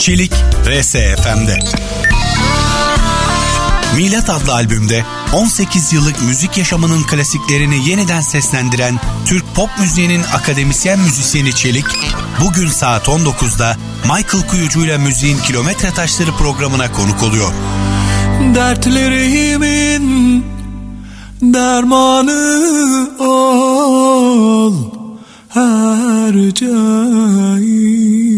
Çelik RSFM'de. Milat adlı albümde 18 yıllık müzik yaşamının klasiklerini yeniden seslendiren Türk pop müziğinin akademisyen müzisyeni Çelik, bugün saat 19'da Michael Kuyucu ile Müziğin Kilometre Taşları programına konuk oluyor. Dertlerimin dermanı ol her cahil.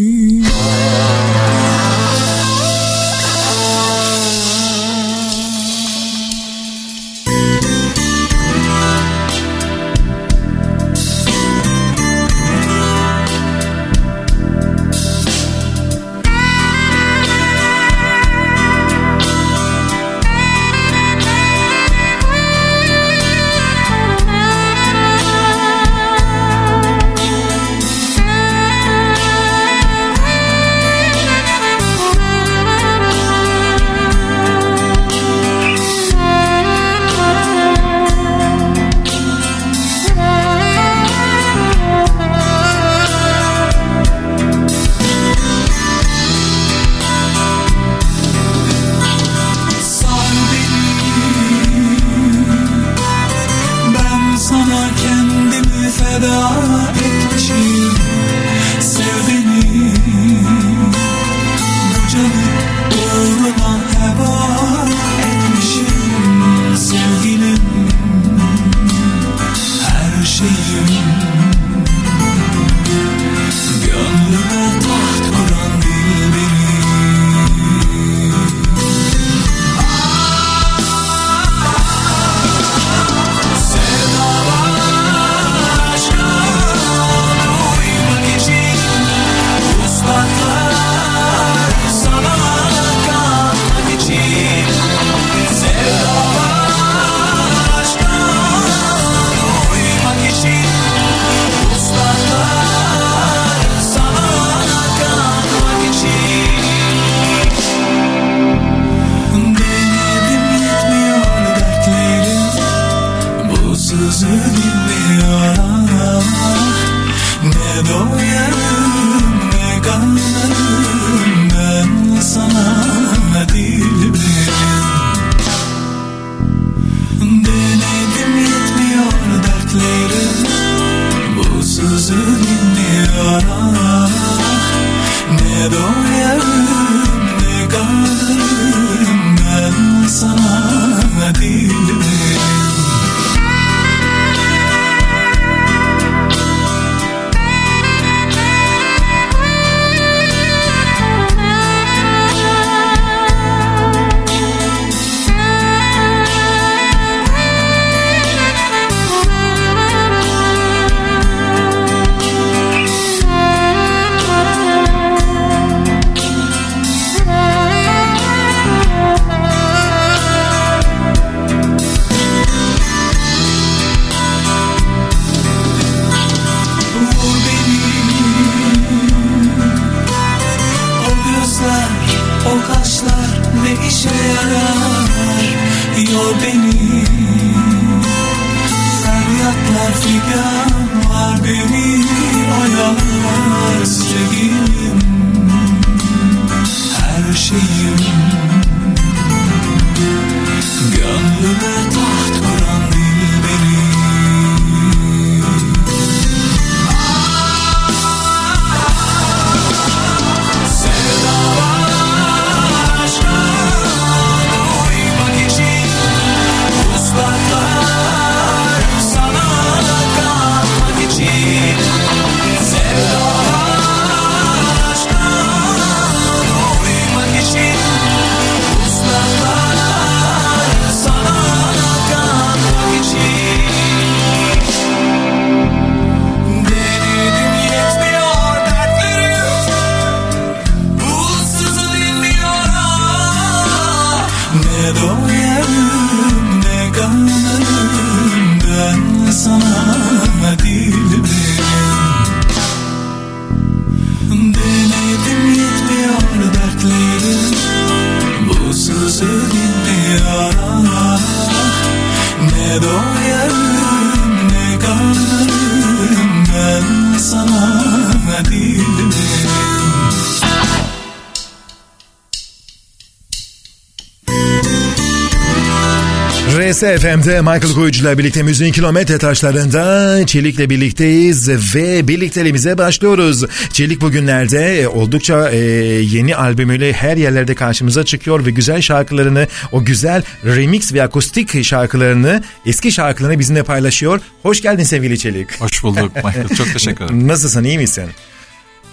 to Best FM'de Michael Koyucu'la birlikte müziğin kilometre taşlarında Çelik'le birlikteyiz ve birlikteliğimize başlıyoruz. Çelik bugünlerde e, oldukça e, yeni albümüyle her yerlerde karşımıza çıkıyor ve güzel şarkılarını, o güzel remix ve akustik şarkılarını, eski şarkılarını bizimle paylaşıyor. Hoş geldin sevgili Çelik. Hoş bulduk Michael. Çok teşekkür ederim. Nasılsın, iyi misin?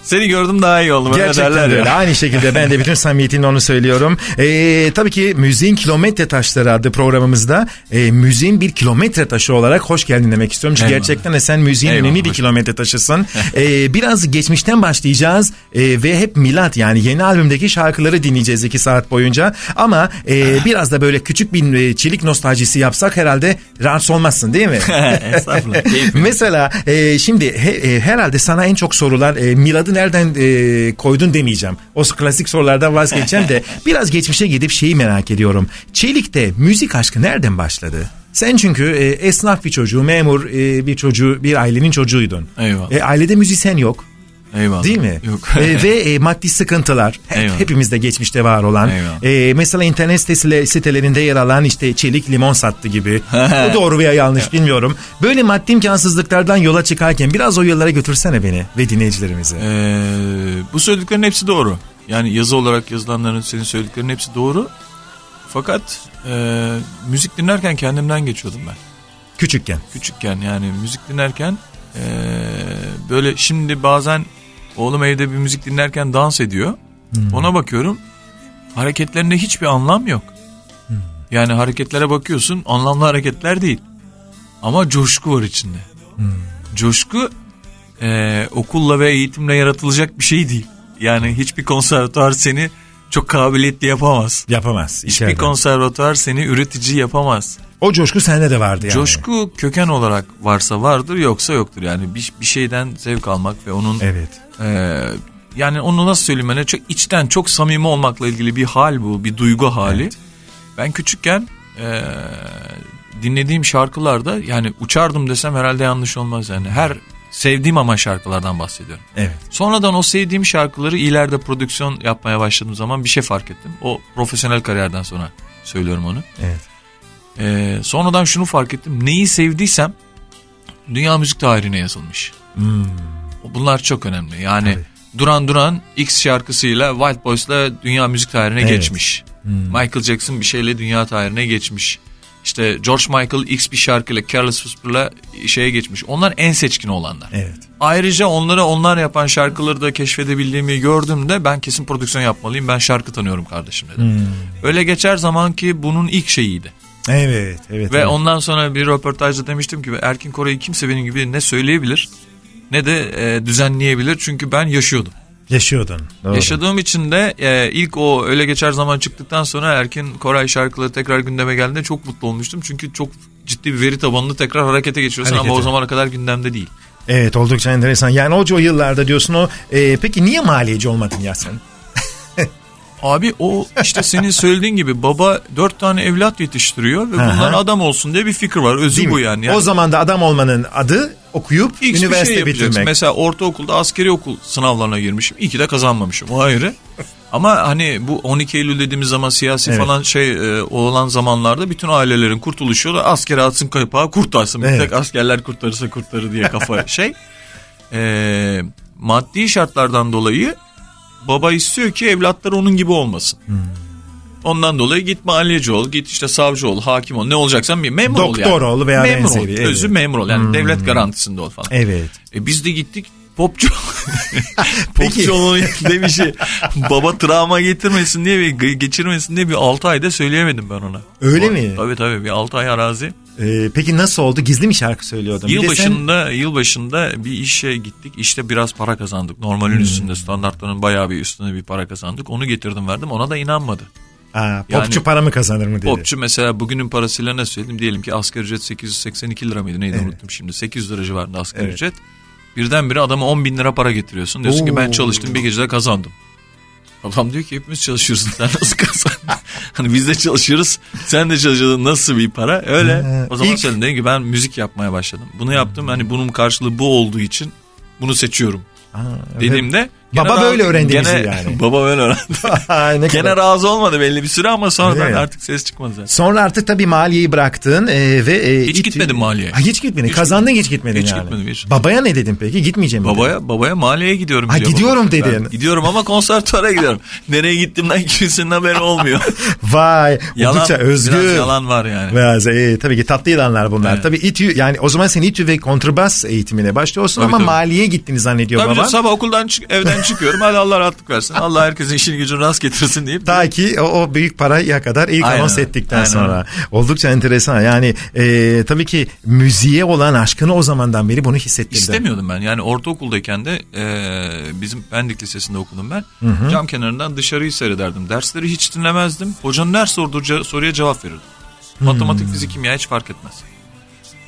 Seni gördüm daha iyi oldum. Gerçekten ya. öyle. Aynı şekilde ben de bütün samimiyetimle onu söylüyorum. Ee, tabii ki Müziğin Kilometre Taşları adlı programımızda e, müziğin bir kilometre taşı olarak hoş geldin demek istiyorum. Çünkü Eyvallah. gerçekten de sen müziğin Eyvallah, önemli bir kilometre taşısın. Ee, biraz geçmişten başlayacağız e, ve hep milat yani yeni albümdeki şarkıları dinleyeceğiz iki saat boyunca. Ama e, biraz da böyle küçük bir e, çelik nostaljisi yapsak herhalde rahatsız olmazsın değil mi? Estağfurullah. Mesela e, şimdi he- e, herhalde sana en çok sorulan e, miladı nereden e, koydun demeyeceğim. O klasik sorulardan vazgeçeceğim de biraz geçmişe gidip şeyi merak ediyorum. Çelik'te müzik aşkı nereden başladı? Sen çünkü e, esnaf bir çocuğu, memur e, bir çocuğu, bir ailenin çocuğuydun. Eyvallah. E, ailede müzisyen yok. Eyvallah. Değil mi? Yok. E, ve e, maddi sıkıntılar hep, hepimizde geçmişte var olan. Eyvallah. E, mesela internet sitesi, sitelerinde yer alan işte çelik limon sattı gibi. Bu doğru veya yanlış bilmiyorum. Böyle maddi imkansızlıklardan yola çıkarken biraz o yollara götürsene beni ve dinleyicilerimizi. Ee, bu söylediklerin hepsi doğru. Yani yazı olarak yazılanların senin söylediklerin hepsi doğru. Fakat e, müzik dinlerken kendimden geçiyordum ben. Küçükken. Küçükken yani müzik dinlerken e, böyle şimdi bazen oğlum evde bir müzik dinlerken dans ediyor. Ona bakıyorum hareketlerinde hiçbir anlam yok. Yani hareketlere bakıyorsun anlamlı hareketler değil. Ama coşku var içinde. Coşku e, okulla ve eğitimle yaratılacak bir şey değil. Yani hiçbir konservatuar seni çok kabiliyetli yapamaz. Yapamaz. Hiçbir içeride. konservatuar seni üretici yapamaz. o coşku sende de vardı yani. Coşku köken olarak varsa vardır yoksa yoktur. Yani bir, bir şeyden zevk almak ve onun Evet. E, yani onu nasıl söyleyeyim hani çok içten çok samimi olmakla ilgili bir hal bu bir duygu hali. Evet. Ben küçükken e, dinlediğim şarkılarda yani uçardım desem herhalde yanlış olmaz yani her sevdiğim ama şarkılardan bahsediyorum. Evet. Sonradan o sevdiğim şarkıları ileride prodüksiyon yapmaya başladığım zaman bir şey fark ettim. O profesyonel kariyerden sonra söylüyorum onu. Evet. Ee, sonradan şunu fark ettim. Neyi sevdiysem dünya müzik tarihine yazılmış. Hmm. Bunlar çok önemli. Yani Tabii. Duran Duran X şarkısıyla Wild Boys'la dünya müzik tarihine Evet. geçmiş. Michael Jackson bir şeyle dünya tarihine geçmiş. İşte George Michael X bir şarkıyla Careless Whisper'la şeye geçmiş. Onlar en seçkin olanlar. Evet. Ayrıca onları onlar yapan şarkıları da keşfedebildiğimi gördüğümde ben kesin prodüksiyon yapmalıyım. Ben şarkı tanıyorum kardeşim dedim. Öyle geçer zaman ki bunun ilk şeyiydi. Evet. Evet. Ve evet. ondan sonra bir röportajda demiştim ki Erkin Koray'ı kimse benim gibi ne söyleyebilir ne de e, düzenleyebilir. Çünkü ben yaşıyordum. Yaşıyordun. Doğru. Yaşadığım için de e, ilk o öyle geçer zaman çıktıktan sonra Erkin Koray şarkıları tekrar gündeme geldiğinde çok mutlu olmuştum. Çünkü çok ciddi bir veri tabanını tekrar harekete geçiriyorsun ama o Harekete. zamana kadar gündemde değil. Evet oldukça enteresan. Yani o, yıllarda diyorsun o. e, peki niye maliyeci olmadın ya sen? Abi o işte senin söylediğin gibi baba dört tane evlat yetiştiriyor ve bunlar adam olsun diye bir fikir var. Özü Değil bu yani. yani O zaman da adam olmanın adı okuyup X bir şey üniversite yapacaksın. bitirmek. Mesela ortaokulda askeri okul sınavlarına girmişim. İyi ki de kazanmamışım. O ayrı. Ama hani bu 12 Eylül dediğimiz zaman siyasi Evet. falan şey e, olan zamanlarda bütün ailelerin kurtuluşu da askere atsın kapağı kurtarsın. Bir Evet. tek askerler kurtarırsa kurtarır diye kafa şey. E, maddi şartlardan dolayı baba istiyor ki evlatları onun gibi olmasın. Hmm. Ondan dolayı git mahalleci ol, git işte savcı ol, hakim ol, ne olacaksan bir memur ol yani. Doktor ol veya memur ol, benzeri, evet. Hmm. özü memur ol yani devlet garantisinde ol falan. Evet. E biz de gittik popçu. Peki. popçu olmanın demişi baba travma getirmesin diye bir geçirmesin diye bir 6 ayda söyleyemedim ben ona. Öyle O- mi? Tabii tabii bir 6 ay arazi. Ee, peki nasıl oldu? Gizli mi şarkı söylüyordun? De sen- Yılbaşında yılbaşında bir işe gittik. İşte biraz para kazandık. Normalin Hmm. üstünde standartların bayağı bir üstüne bir para kazandık. Onu getirdim verdim. Ona da inanmadı. Aa, popçu Yani- para mı kazanır mı dedi. Popçu mesela bugünün parasıyla ne söyledim? Diyelim ki asgari ücret 882 lira mıydı neydi Evet. unuttum şimdi. 800 lira civarında asgari Evet. ücret. Birdenbire adama 10 bin lira para getiriyorsun. Diyorsun ki ben Oo. çalıştım bir gecede kazandım. Adam diyor ki hepimiz çalışıyoruz sen nasıl kazandın? hani biz de çalışıyoruz sen de çalışıyorsun nasıl bir para? Öyle. Ee, o zaman ilk- söyledim dedim ki ben müzik yapmaya başladım. Bunu yaptım hani bunun karşılığı bu olduğu için bunu seçiyorum. Aa, evet. Baba böyle öğrendi gene- yani. Baba böyle öğrendi. ne Gene kadar- razı olmadı belli bir süre ama sonradan mi? artık ses çıkmadı zaten. Sonra artık tabii maliyeyi bıraktın e, ve... e, Hiç İTÜ- gitmedim maliyeye. Ha, hiç gitmedin. Hiç Kazandın hiç gitmedin Hiç yani. gitmedim, hiç. Babaya ne dedin peki? Gitmeyeceğim mi dedin? Babaya babaya maliyeye gidiyorum Ha, diyor gidiyorum baba. dedin. Ben gidiyorum ama konservatuara gidiyorum. Nereye gittiğimden kimsenin haberi olmuyor. Vay yalan, oldukça özgür. Biraz yalan var yani. Biraz, e, tabii ki tatlı yılanlar bunlar. Evet. Tabii İTÜ yani o zaman sen İTÜ ve kontrbas eğitimine başlıyorsun Tabii, ama tabii. maliye gittiğini zannediyor Tabii baban. canım, sabah okuldan çık, evden çıkıyorum. Hadi Allah rahatlık versin. Allah herkesin işini gücünü rast getirsin deyip. Ta ki o, o büyük paraya kadar ilk Aynen anons ettikten Aynen sonra. Oldukça enteresan. Yani e, tabii ki müziğe olan aşkını o zamandan beri bunu hissettirdin. İstemiyordum ben. Yani ortaokuldayken de e, bizim Pendik Lisesi'nde okudum ben. Cam kenarından dışarıyı seyrederdim. Dersleri hiç dinlemezdim. Hocanın her sorduğu soruya cevap verirdim. Matematik, fizik, kimya hiç fark etmez.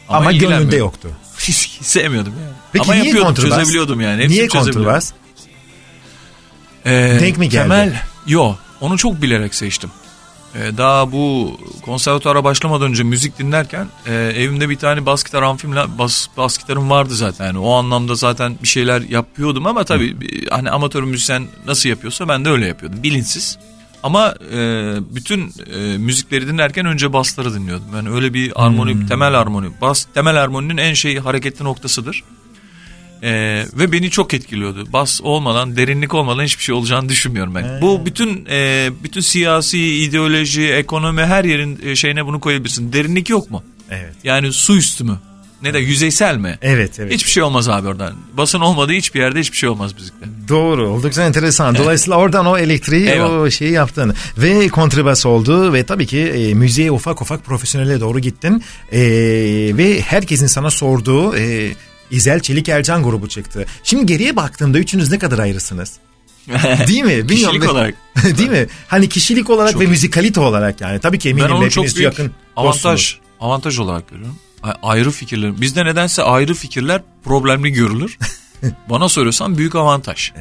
Ama gönlünde ilgilenmiyordum. yoktu. Sevmiyordum yani. Peki Ama niye yapıyordum, kontrbas? çözebiliyordum yani. Hepsini Niye çözebiliyordum. Ee, Denk mi geldi? Temel, yo onu çok bilerek seçtim. Ee, daha bu konservatuara başlamadan önce müzik dinlerken e, evimde bir tane bas gitar amfimle bas, bas gitarım vardı zaten. Yani o anlamda zaten bir şeyler yapıyordum ama tabii hani amatör müzisyen nasıl yapıyorsa ben de öyle yapıyordum. Bilinçsiz. Ama e, bütün e, müzikleri dinlerken önce basları dinliyordum. Yani öyle bir armoni, temel armoni. Bas temel armoninin en şey hareketli noktasıdır. Ee, ve beni çok etkiliyordu. Bas olmadan, derinlik olmadan hiçbir şey olacağını düşünmüyorum ben. Bu bütün e, bütün siyasi, ideoloji, ekonomi her yerin e, şeyine bunu koyabilirsin. Derinlik yok mu? Evet. Yani su üstü mü? Ne de yüzeysel mi? Evet evet. Hiçbir şey olmaz abi oradan. Basın olmadığı hiçbir yerde hiçbir şey olmaz müzikte. Doğru oldukça enteresan. Dolayısıyla oradan o elektriği Eyvallah. o şeyi yaptın. Ve kontrbas oldu ve tabii ki e, müziğe ufak ufak profesyonele doğru gittin. E, ve herkesin sana sorduğu e, İzel Çelik Ercan grubu çıktı. Şimdi geriye baktığımda üçünüz ne kadar ayrısınız? Değil mi? Bilmiyorum. Kişilik olarak. Değil mi? Hani kişilik olarak Çok ve iyi. müzikalite olarak yani. Tabii ki eminim Ben onu çok büyük yakın avantaj dostsunuz. avantaj olarak görüyorum. Ayrı fikirler. Bizde nedense ayrı fikirler problemli görülür. Bana soruyorsan büyük avantaj.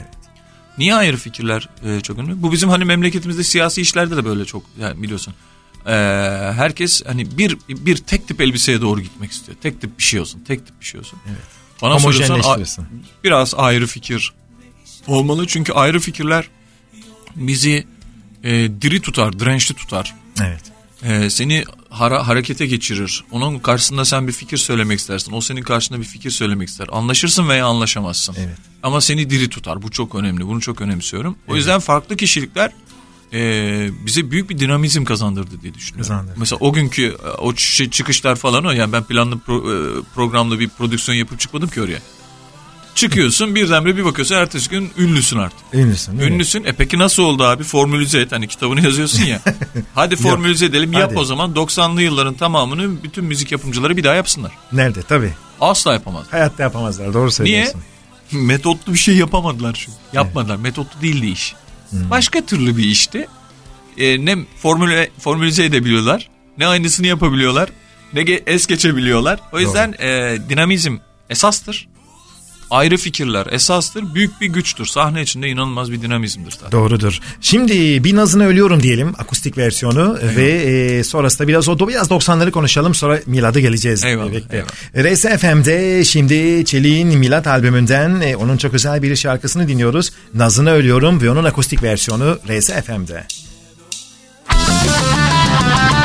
Niye ayrı fikirler e, çok önemli? Bu bizim hani memleketimizde siyasi işlerde de böyle çok yani biliyorsun. E, herkes hani bir bir tek tip elbiseye doğru gitmek istiyor. Tek tip bir şey olsun. Tek tip bir şey olsun. Bana soruyorsan biraz ayrı fikir olmalı. Çünkü ayrı fikirler bizi e, diri tutar, dirençli tutar. Evet. Ee, seni hara- harekete geçirir. Onun karşısında sen bir fikir söylemek istersin. O senin karşında bir fikir söylemek ister. Anlaşırsın veya anlaşamazsın. Evet. Ama seni diri tutar. Bu çok önemli. Bunu çok önemsiyorum. O yüzden farklı kişilikler e, bize büyük bir dinamizm kazandırdı diye düşünüyorum. Kazandırdı. Mesela o günkü e, o şey, çıkışlar falan o. Yani ben planlı pro- e, programlı bir prodüksiyon yapıp çıkmadım ki oraya. Çıkıyorsun birdenbire bir bakıyorsun ertesi gün ünlüsün artık. Ünlüsün değil mi? Ünlüsün. E peki nasıl oldu abi? Formülize et. Hani kitabını yazıyorsun ya. Hadi formülize edelim. Yap Hadi. o zaman 90'lı yılların tamamını bütün müzik yapımcıları bir daha yapsınlar. Nerede? Tabii. Asla yapamaz. Hayatta yapamazlar. Doğru Niye? söylüyorsun. Metotlu bir şey yapamadılar çünkü. Yapmadılar. Metotlu değildi iş. Hmm. Başka türlü bir işti. E, ne formüle, formülize edebiliyorlar. Ne aynısını yapabiliyorlar. Ne ge- es geçebiliyorlar. O yüzden e, dinamizm esastır. Ayrı fikirler esastır. Büyük bir güçtür. Sahne içinde inanılmaz bir dinamizmdir zaten. Doğrudur. Şimdi bir nazını ölüyorum diyelim akustik versiyonu ve e, sonrasında biraz o biraz 90'ları konuşalım sonra Milad'a geleceğiz. Eyvallah, Bekle. RSFM'de şimdi Çelik'in Milad albümünden e, onun çok özel bir şarkısını dinliyoruz. Nazını ölüyorum ve onun akustik versiyonu RSFM'de. Gel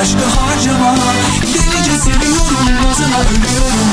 aşkı harcama. Delice seviyorum nazına ölüyorum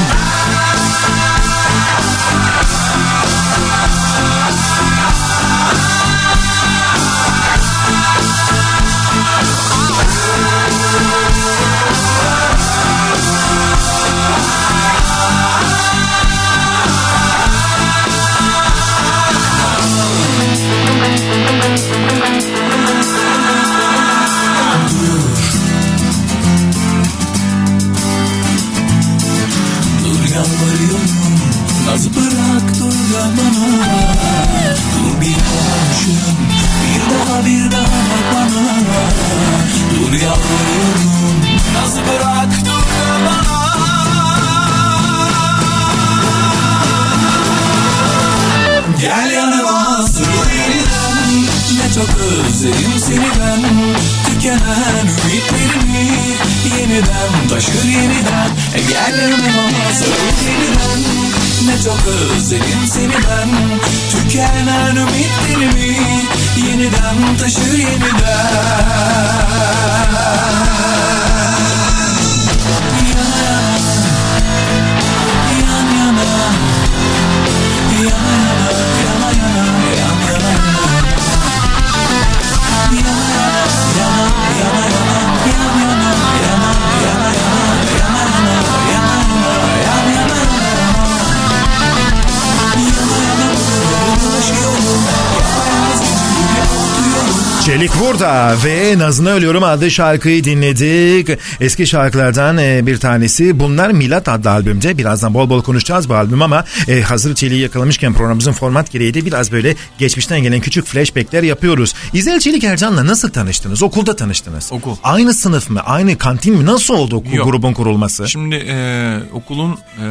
burada ve Nazına Ölüyorum adlı şarkıyı dinledik. Eski şarkılardan e, bir tanesi. Bunlar Milat adlı albümde. Birazdan bol bol konuşacağız bu albüm ama e, hazır Çelik'i yakalamışken programımızın format gereği de biraz böyle geçmişten gelen küçük flashbackler yapıyoruz. İzel Çelik Ercan'la nasıl tanıştınız? Okulda tanıştınız. Okul. Aynı sınıf mı? Aynı kantin mi? Nasıl oldu okul Yok. grubun kurulması? Şimdi e, okulun e,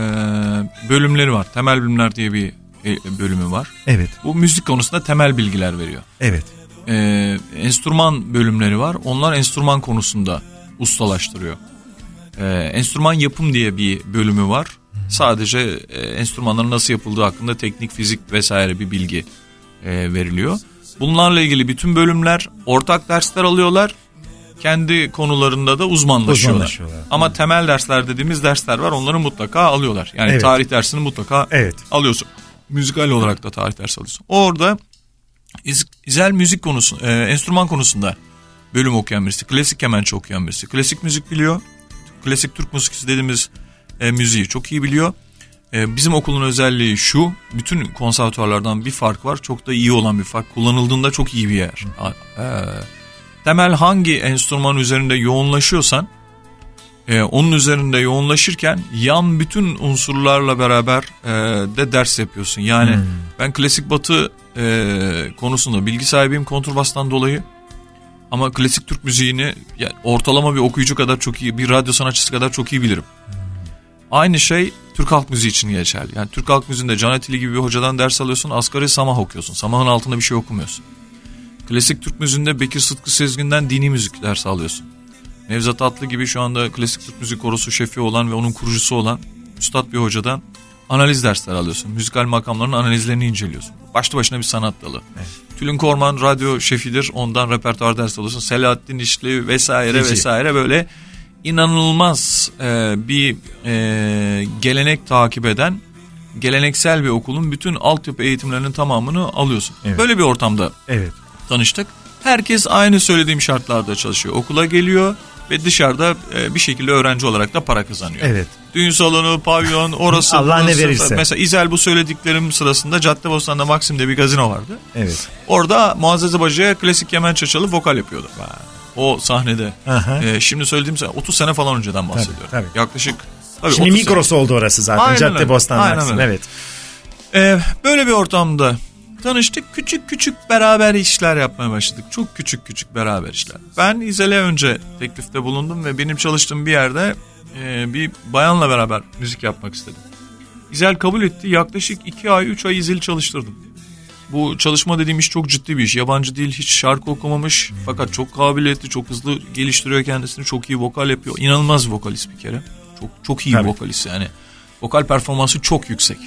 bölümleri var. Temel bilimler diye bir e, bölümü var. Evet. Bu müzik konusunda temel bilgiler veriyor. Evet. E, enstrüman bölümleri var. Onlar enstrüman konusunda ustalaştırıyor. E, enstrüman yapım diye bir bölümü var. Sadece e, enstrümanların nasıl yapıldığı hakkında teknik, fizik vesaire bir bilgi e, veriliyor. Bunlarla ilgili bütün bölümler ortak dersler alıyorlar. Kendi konularında da uzmanlaşıyorlar. Uzmanlaşıyorlar. Ama temel dersler dediğimiz dersler var. Onları mutlaka alıyorlar. Yani Evet. tarih dersini mutlaka Evet. alıyorsun. Müzikal olarak da tarih dersi alıyorsun. Orada izel müzik konusu, e, enstrüman konusunda bölüm okuyan birisi, klasik kemençe okuyan birisi, klasik müzik biliyor. Klasik Türk müzikisi dediğimiz e, müziği çok iyi biliyor. E, bizim okulun özelliği şu, bütün konservatuarlardan bir fark var. Çok da iyi olan bir fark. Kullanıldığında çok iyi bir yer. E, temel hangi enstrüman üzerinde yoğunlaşıyorsan e, onun üzerinde yoğunlaşırken yan bütün unsurlarla beraber e, de ders yapıyorsun. Yani ben klasik batı e, konusunda bilgi sahibiyim kontrbastan dolayı. Ama klasik Türk müziğini yani ortalama bir okuyucu kadar çok iyi, bir radyo sanatçısı kadar çok iyi bilirim. Aynı şey Türk halk müziği için geçerli. Yani Türk halk müziğinde Can Atili gibi bir hocadan ders alıyorsun, asgari samah okuyorsun. Samahın altında bir şey okumuyorsun. Klasik Türk müziğinde Bekir Sıtkı Sezgin'den dini müzik dersi alıyorsun. Nevzat Atlı gibi şu anda klasik Türk müzik korosu şefi olan ve onun kurucusu olan üstad bir hocadan analiz dersleri alıyorsun. Müzikal makamların analizlerini inceliyorsun. Başlı başına bir sanat dalı. Tülin Korman radyo şefidir. Ondan repertuar dersi alıyorsun. Selahattin İşli vesaire Gece. vesaire böyle inanılmaz e, bir e, gelenek takip eden geleneksel bir okulun bütün altyapı eğitimlerinin tamamını alıyorsun. Evet. Böyle bir ortamda Evet. tanıştık. Herkes aynı söylediğim şartlarda çalışıyor. Okula geliyor ve dışarıda e, bir şekilde öğrenci olarak da para kazanıyor. Evet. Düğün salonu, pavyon, orası. Allah ne burası. verirse. Mesela İzel bu söylediklerim sırasında Caddebostan'da Maxim'de bir gazino vardı. Evet. Orada Muazzez Bacı'ya klasik Yemençe çalıp vokal yapıyordu. o sahnede. Aha. Ee, şimdi söylediğim sene 30 sene falan önceden bahsediyorum. tabii. Yaklaşık tabii Şimdi 30 sene. Oldu orası zaten. Aynen Cadde öyle. Bostan Aynen öyle. Evet. Ee, böyle bir ortamda tanıştık. Küçük küçük beraber işler yapmaya başladık. Çok küçük küçük beraber işler. Ben İzel'e önce teklifte bulundum ve benim çalıştığım bir yerde e, bir bayanla beraber müzik yapmak istedim. İzel kabul etti. Yaklaşık 2 ay 3 ay İzel'i çalıştırdım. Bu çalışma dediğim iş çok ciddi bir iş. Yabancı değil hiç şarkı okumamış. Fakat çok kabiliyetli, çok hızlı geliştiriyor kendisini. Çok iyi vokal yapıyor. İnanılmaz vokalist bir kere. Çok çok iyi Tabii. vokalist yani. Vokal performansı çok yüksek.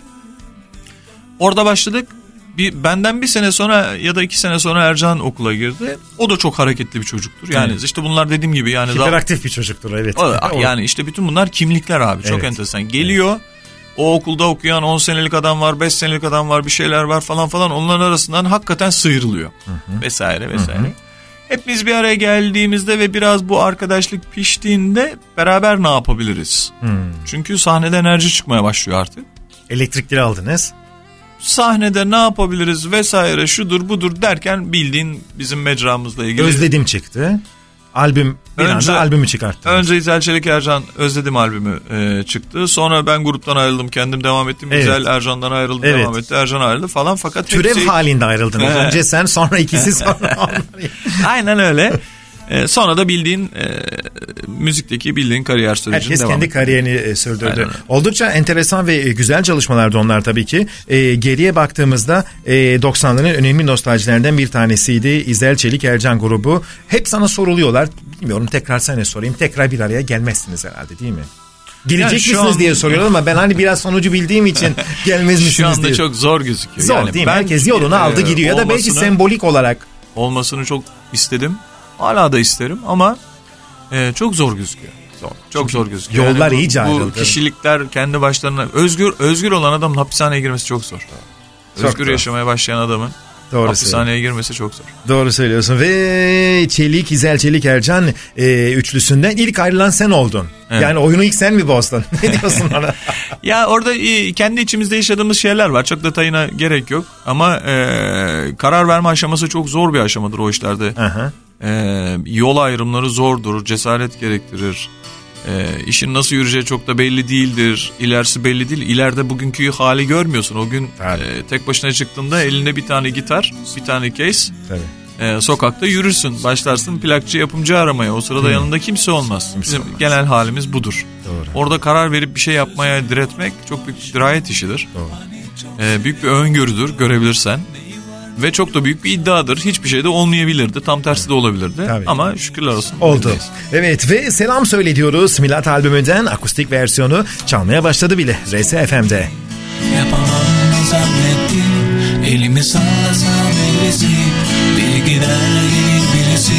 Orada başladık. Bir, benden bir sene sonra ya da iki sene sonra Ercan okula girdi. O da çok hareketli bir çocuktur. Yani Evet. işte bunlar dediğim gibi yani daha, Hiperaktif bir çocuktur evet. o- yani işte bütün bunlar kimlikler abi. Çok Evet. enteresan. Geliyor. O okulda okuyan 10 senelik adam var, 5 senelik adam var, bir şeyler var falan falan. Onların arasından hakikaten sıyrılıyor. Vesaire vesaire. Hepimiz bir araya geldiğimizde ve biraz bu arkadaşlık piştiğinde beraber ne yapabiliriz? Hmm. Çünkü sahnede enerji çıkmaya başlıyor artık. Elektrikleri aldınız. Sahnede ne yapabiliriz vesaire şudur budur derken bildiğin bizim mecramızla ilgili. Özledim çıktı. Albüm bir Önce- anda albümü çıkarttınız. Önce İzel Çelik Ercan Özledim albümü e, çıktı. Sonra ben gruptan ayrıldım kendim devam ettim. Evet. İzel Ercan'dan ayrıldı Evet. devam etti. Ercan ayrıldı falan fakat Türev hepsi- halinde ayrıldınız. Evet. Önce sen sonra ikisi sonra onlar. Aynen öyle. E, sonra da bildiğin e, müzikteki bildiğin kariyer sürecine Herkes devam kendi kariyerini e, sürdürdü. Aynen. Oldukça enteresan ve e, güzel çalışmalardı onlar tabii ki. E, geriye baktığımızda e, 90'ların önemli nostaljilerinden bir tanesiydi. İzel Çelik Ercan grubu. Hep sana soruluyorlar. Bilmiyorum tekrar sana sorayım. Tekrar bir araya gelmezsiniz herhalde değil mi? Gelecek Yani misiniz an- diye soruyorlar ama ben hani biraz sonucu bildiğim için gelmez misiniz Şu anda diye. çok zor gözüküyor. Zor Yani değil mi? Herkes yolunu e, aldı gidiyor ya da belki sembolik olarak. olmasını çok istedim. Hala da isterim ama e, çok zor gözüküyor. Zor. Çok zor gözüküyor. yollar bu, iyice Bu ayrıldı. kişilikler kendi başlarına özgür özgür olan adamın hapishaneye girmesi çok zor. Çok özgür zor. yaşamaya başlayan adamın Doğru hapishaneye girmesi çok zor. Doğru söylüyorsun ve Çelik, İzel Çelik Ercan e, üçlüsünden ilk ayrılan sen oldun. Evet. Yani oyunu ilk sen mi bozdun? ne diyorsun ona? Ya orada e, kendi içimizde yaşadığımız şeyler var. Çok detayına gerek yok. Ama e, karar verme aşaması çok zor bir aşamadır o işlerde. Aha. E, yol ayrımları zordur, cesaret gerektirir. E, işin nasıl yürüyeceği çok da belli değildir. İlerisi belli değil. İleride bugünkü hali görmüyorsun. O gün Tabii. e, tek başına çıktığında elinde bir tane gitar, bir tane case. Tabii. E, sokakta yürürsün. Başlarsın plakçı yapımcı aramaya. O sırada yanında kimse olmaz. Bizim olmaz. genel halimiz budur. Doğru. Orada karar verip bir şey yapmaya diretmek çok büyük bir dirayet işidir. Doğru. Ee, büyük bir öngörüdür görebilirsen. Ve çok da büyük bir iddiadır. Hiçbir şey de olmayabilirdi. Tam tersi de olabilirdi. Tabii. Ama şükürler olsun. Oldu. buradayız. Evet ve selam söyle diyoruz. Milat albümünden akustik versiyonu çalmaya başladı bile. RSFM'de. Yapamam mı zannettin Elimi sallasam ellisi Bir gider gelir birisi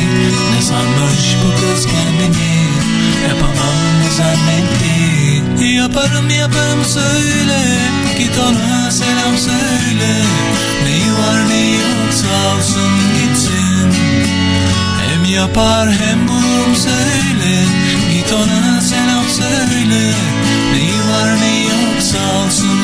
Ne sanmış bu kız kendini Yapamam mı zannettin Yaparım yaparım söyle Git ona selam söyle. Neyi var neyi yok sağ olsun gitsin. Hem yapar hem bulurum söyle. Git ona selam söyle. Neyi var neyi yok sağ olsun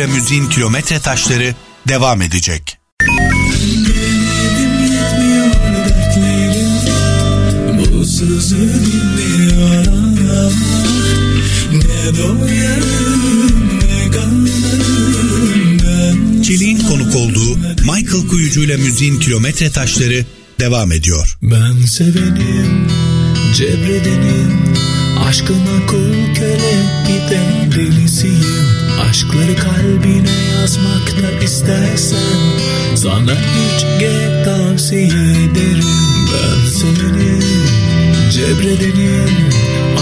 ile müziğin kilometre taşları devam edecek. Çelik'in konuk olduğu Michael Kuyucu ile müziğin kilometre taşları devam ediyor. Ben sevenim, cebredenim Aşkına kul köle bir de delisiyim Aşkları kalbine yazmak da istersen Sana 3G tavsiye ederim. Ben sevenim, cebredenim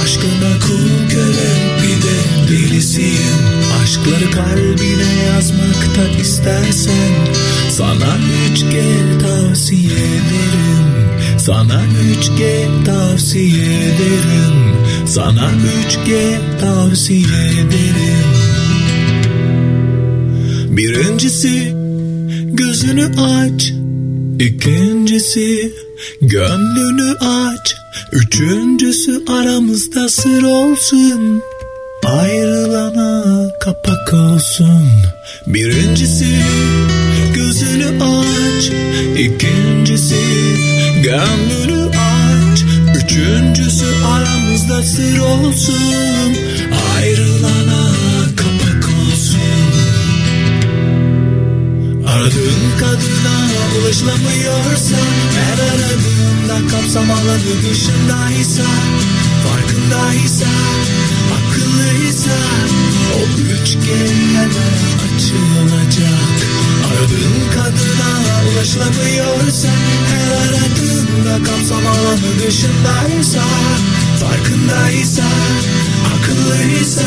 Aşkına kul köle bir de delisiyim. Aşkları kalbine yazmak da istersen Sana 3G tavsiye ederim. Sana 3G tavsiye ederim. Sana 3G tavsiye ederim Birincisi gözünü aç. İkincisi gönlünü aç. Üçüncüsü aramızda sır olsun. Ayrılana kapak olsun. Birincisi gözünü aç. İkincisi gönlünü aç. Üçüncüsü aramızda sır olsun Aradığın kadına ulaşılamıyorsa Her aradığında kapsam alanı dışındaysa Farkındaysa Akıllıysa O üçgen hemen açılacak. Aradığın kadına ulaşılamıyorsa Her aradığında kapsam alanı dışındaysa Farkındaysa Akıllıysa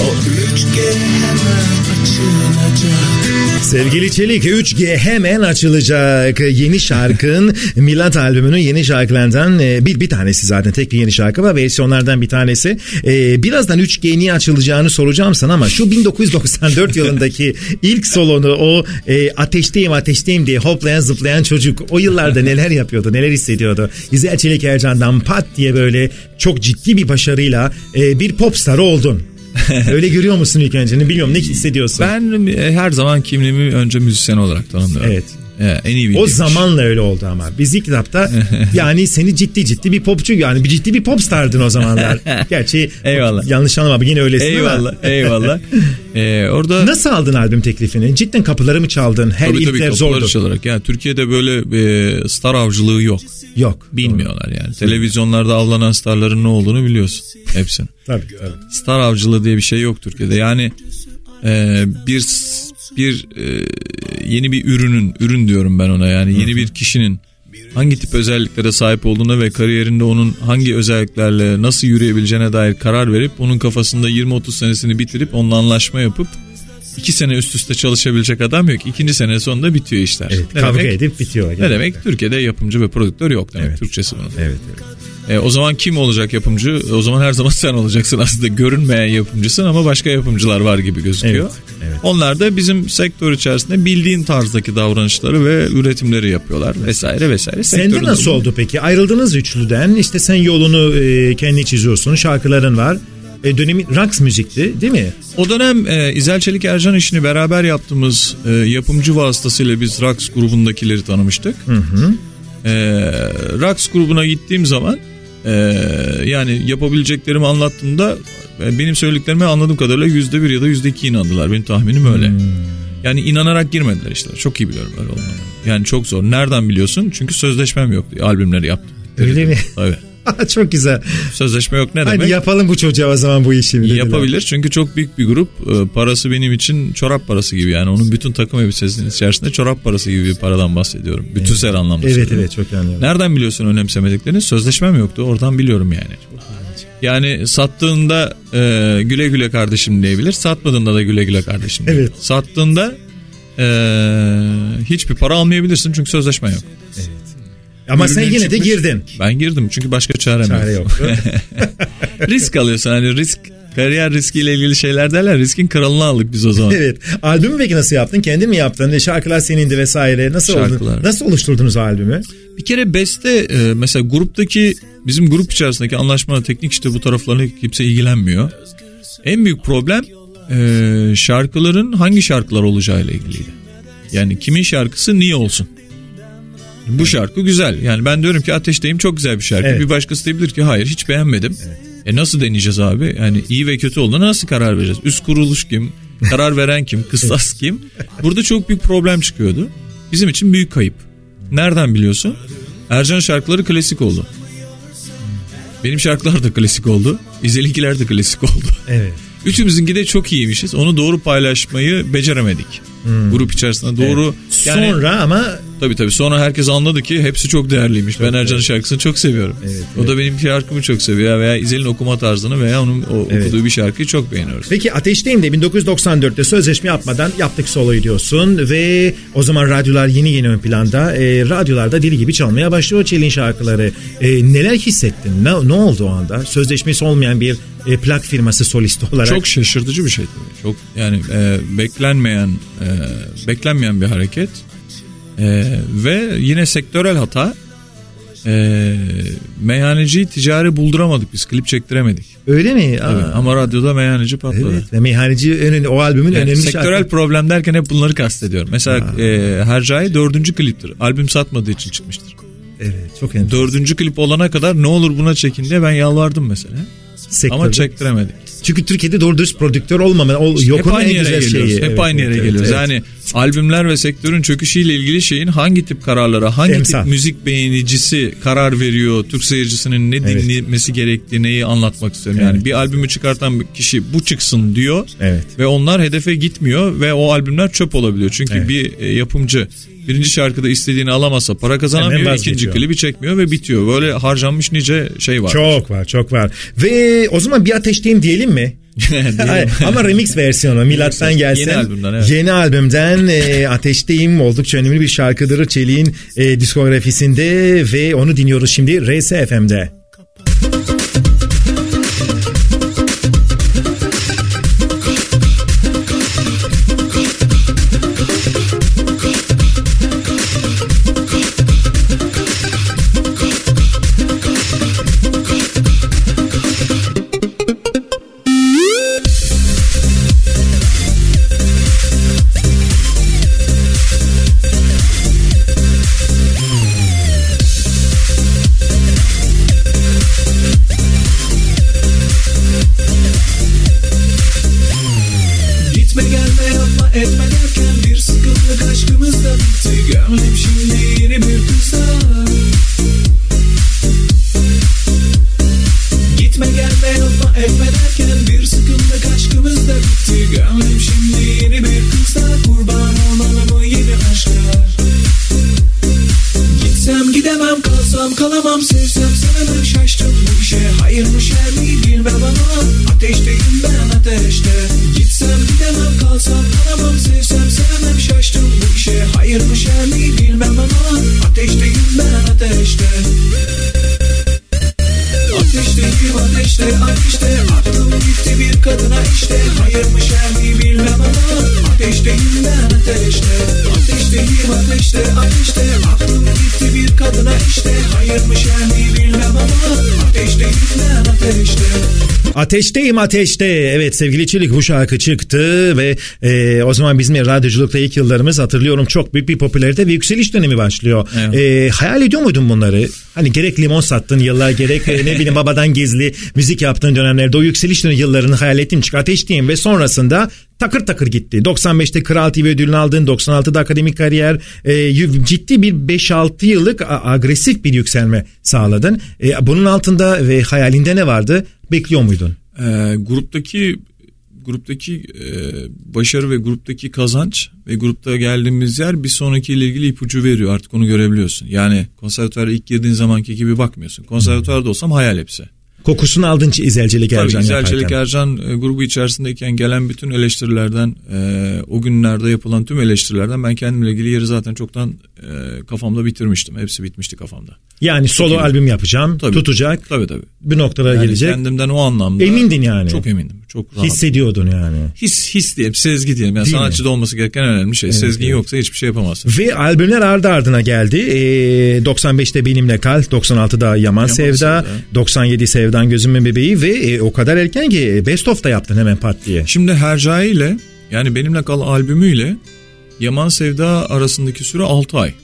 O üçgen hemen açılacak Sevgili Çelik 3G hemen açılacak. Yeni şarkın Milat albümünün yeni şarkılarından e, bir, bir tanesi zaten tek bir yeni şarkı var. Versiyonlardan bir tanesi. E, birazdan 3G niye açılacağını soracağım sana ama şu 1994 yılındaki ilk solonu o e, ateşteyim ateşteyim diye hoplayan zıplayan çocuk o yıllarda neler yapıyordu neler hissediyordu. İzel Çelik Ercan'dan pat diye böyle çok ciddi bir başarıyla e, bir popstar oldun. Öyle görüyor musun ilk önce? Bilmiyorum ne hissediyorsun? Ben e, her zaman kimliğimi önce müzisyen olarak tanımlıyorum. Evet. E, en iyi O zamanla öyle oldu ama. Biz ilk kitapta yani seni ciddi ciddi bir popçu yani bir ciddi bir popstardın o zamanlar. Gerçi Eyvallah. yanlış anlama yine öylesin Eyvallah, ama. eyvallah. E, orada Nasıl aldın albüm teklifini? Cidden kapıları mı çaldın? Her tabii tabii ilkler zordu. çalarak. Yani Türkiye'de böyle e, star avcılığı yok. Yok. Bilmiyorlar yani. Televizyonlarda avlanan starların ne olduğunu biliyorsun. Hepsinin. Tabii tabii. Star avcılığı diye bir şey yok Türkiye'de. Yani e, bir bir e, yeni bir ürünün ürün diyorum ben ona yani yeni bir kişinin hangi tip özelliklere sahip olduğuna ve kariyerinde onun hangi özelliklerle nasıl yürüyebileceğine dair karar verip onun kafasında 20-30 senesini bitirip onunla anlaşma yapıp iki sene üst üste çalışabilecek adam yok. İkinci sene sonunda bitiyor işler. Evet, ne kavga demek? edip bitiyor. Ne demek? Türkiye'de yapımcı ve prodüktör yok demek. Evet. Türkçesi bunun. Evet, evet. E, o zaman kim olacak yapımcı? O zaman her zaman sen olacaksın aslında görünmeyen yapımcısın ama başka yapımcılar var gibi gözüküyor. Evet, evet. Onlar da bizim sektör içerisinde bildiğin tarzdaki davranışları ve üretimleri yapıyorlar vesaire vesaire. Sende nasıl oldu peki? Ayrıldınız üçlüden. İşte sen yolunu e, kendi çiziyorsun. Şarkıların var. E, dönemi Rax müzikti değil mi? O dönem e, İzel Çelik Ercan işini beraber yaptığımız e, yapımcı vasıtasıyla biz Rax grubundakileri tanımıştık. E, Rax grubuna gittiğim zaman e, yani yapabileceklerimi anlattığımda e, benim söylediklerime anladığım kadarıyla yüzde bir ya da yüzde iki inandılar. Benim tahminim öyle. Yani inanarak girmediler işte. Çok iyi biliyorum öyle olmanı. Yani çok zor. Nereden biliyorsun? Çünkü sözleşmem yoktu. Albümleri yaptım. Öyle mi? Evet. Çok güzel. Sözleşme yok ne demek? yapalım bu çocuğa o zaman bu işi. dediler. Yapabilir çünkü çok büyük bir grup. Ee, Parası benim için çorap parası gibi yani. Onun bütün takım elbisesinin içerisinde çorap parası gibi bir paradan bahsediyorum. Bütünsel anlamda Evet söylüyorum. evet çok anlıyorum. Nereden biliyorsun önemsemediklerini? Sözleşmem yoktu. Oradan biliyorum yani. Yani sattığında e, güle güle kardeşim diyebilir. Satmadığında da güle güle kardeşim diyebilir. Evet. Sattığında e, hiçbir para almayabilirsin çünkü sözleşme yok. Ama sen yine de çıkmış. girdin. Ben girdim çünkü başka çarem Çare yok. risk alıyorsun hani risk Kariyer riskiyle ilgili şeyler derler. Riskin kralını aldık biz o zaman. Evet. Albümü peki nasıl yaptın? Kendin mi yaptın? Şarkılar senindi vesaire. Nasıl oldu? Şarkılar. Nasıl oluşturdunuz albümü? Bir kere beste e, mesela gruptaki bizim grup içerisindeki anlaşmalı teknik işte bu taraflarına kimse ilgilenmiyor. En büyük problem e, şarkıların hangi şarkılar olacağıyla ilgiliydi. Yani kimin şarkısı niye olsun? Bu şarkı güzel. Yani ben diyorum ki Ateşteyim çok güzel bir şarkı. Evet. Bir başkası diyebilir ki hayır hiç beğenmedim. E nasıl deneyeceğiz abi? Yani iyi ve kötü olduğuna nasıl karar vereceğiz? Üst kuruluş kim? Karar veren kim? Kıstas kim? Burada çok büyük problem çıkıyordu. Bizim için büyük kayıp. Nereden biliyorsun? Ercan şarkıları klasik oldu. Benim şarkılar da klasik oldu. İzelinkiler de klasik oldu. Evet. Üçümüzünki de çok iyiymişiz. Onu doğru paylaşmayı beceremedik. Grup içerisinde doğru. Yani, Sonra ama Tabii tabii sonra herkes anladı ki hepsi çok değerliymiş. ben Ercan'ın şarkısını çok seviyorum. o da benim şarkımı çok seviyor veya İzel'in okuma tarzını veya onun o, Evet. okuduğu bir şarkıyı çok beğeniyoruz. Peki Ateşteyim de 1994'te sözleşme yapmadan yaptık soloyu diyorsun ve o zaman radyolar yeni yeni ön planda. E, radyolarda deli gibi çalmaya başlıyor Çelin şarkıları. E, neler hissettin? Ne, ne oldu o anda? Sözleşmesi olmayan bir e, plak firması solisti olarak. Çok şaşırtıcı bir şey tabii. Çok yani e, beklenmeyen e, beklenmeyen bir hareket. E, ve yine sektörel hata. E, meyhaneciyi ticari bulduramadık biz. Klip çektiremedik. Öyle mi? Aa, Tabii. Ama radyoda meyhaneci patladı. Evet ve meyhaneci önemli, o albümün Yani önemli sektörel şarkı. problem derken hep bunları kastediyorum. Mesela e, Hercai dördüncü kliptir. Albüm satmadığı için çıkmıştır. Evet çok önemli. Dördüncü klip olana kadar ne olur buna çekin diye ben yalvardım mesela. Sektörde. Ama çektiremedik. Çünkü Türkiye'de doğru dürüst prodüktör olmama, o, Hep yokunun aynı en yere güzel geliyoruz. şeyi. Hep Evet, aynı yere evet, geliyoruz. evet. Yani albümler ve sektörün çöküşüyle ilgili şeyin hangi tip kararlara, hangi Emsal. tip müzik beğenicisi karar veriyor, Türk seyircisinin ne Evet. dinlemesi gerektiği neyi anlatmak istiyorum. Yani Evet. bir albümü çıkartan bir kişi bu çıksın diyor Evet. ve onlar hedefe gitmiyor ve o albümler çöp olabiliyor. Çünkü Evet. bir e, yapımcı birinci şarkıda istediğini alamazsa para kazanamıyor, Hemen ikinci vazgeçiyor. klibi çekmiyor ve bitiyor. Böyle harcanmış nice şey var. Çok var çok var. Ve o zaman bir ateşteyim diyelim mi? Hayır, Ama remix versiyonu milattan gelsin. Yeni albümden, evet. Yeni albümden e, Ateşteyim oldukça önemli bir şarkıdır Çelik'in e, diskografisinde ve onu dinliyoruz şimdi RSFM'de. Ateşteyim ateşte. Evet sevgili Çelik bu şarkı çıktı ve e, o zaman bizim radyoculukta ilk yıllarımız hatırlıyorum çok büyük bir popülarite ve yükseliş dönemi başlıyor. Evet. E, hayal ediyor muydun bunları? Hani gerek limon sattın yıllar gerek e, ne bileyim babadan gizli müzik yaptığın dönemlerde o yükseliş dönemi yıllarını hayal ettim. Çık ateşteyim ve sonrasında takır takır gitti. 95'te Kral TV ödülünü aldın. 96'da akademik kariyer. E, ciddi bir 5-6 yıllık agresif bir yükselme sağladın. E, bunun altında ve hayalinde ne vardı? Bekliyor muydun? Ee, gruptaki gruptaki e, başarı ve gruptaki kazanç ve grupta geldiğimiz yer bir sonraki ile ilgili ipucu veriyor artık onu görebiliyorsun. Yani konservatuara ilk girdiğin zamanki gibi bakmıyorsun. Konservatuarda olsam hayal hepsi. Kokusunu aldın İzelcilik Tabii Ercan İzel Çelik yaparken. Ercan e, grubu içerisindeyken gelen bütün eleştirilerden e, o günlerde yapılan tüm eleştirilerden ben kendimle ilgili yeri zaten çoktan e, kafamda bitirmiştim. Hepsi bitmişti kafamda. Yani solo iyi. albüm yapacağım, Tabii. tutacak, Tabii tabii. bir noktalara Yani gelecek. kendimden o anlamda. Emindin yani. Çok emindim. Çok rahat. Hissediyordun yani. His, his diyelim, sezgi diyelim. Yani Değil mi? sanatçıda olması gereken önemli şey. Sezgin evet. yoksa hiçbir şey yapamazsın. Ve albümler ardı ardına geldi. Ee, 95'te Benimle Kal, 96'da Yaman, Sevda, Sevda. 97 Sevdan Gözümün Bebeği ve e, o kadar erken ki Best of da yaptın hemen pat diye. Şimdi Hercai ile yani Benimle Kal albümüyle Yaman Sevda arasındaki süre 6 ay.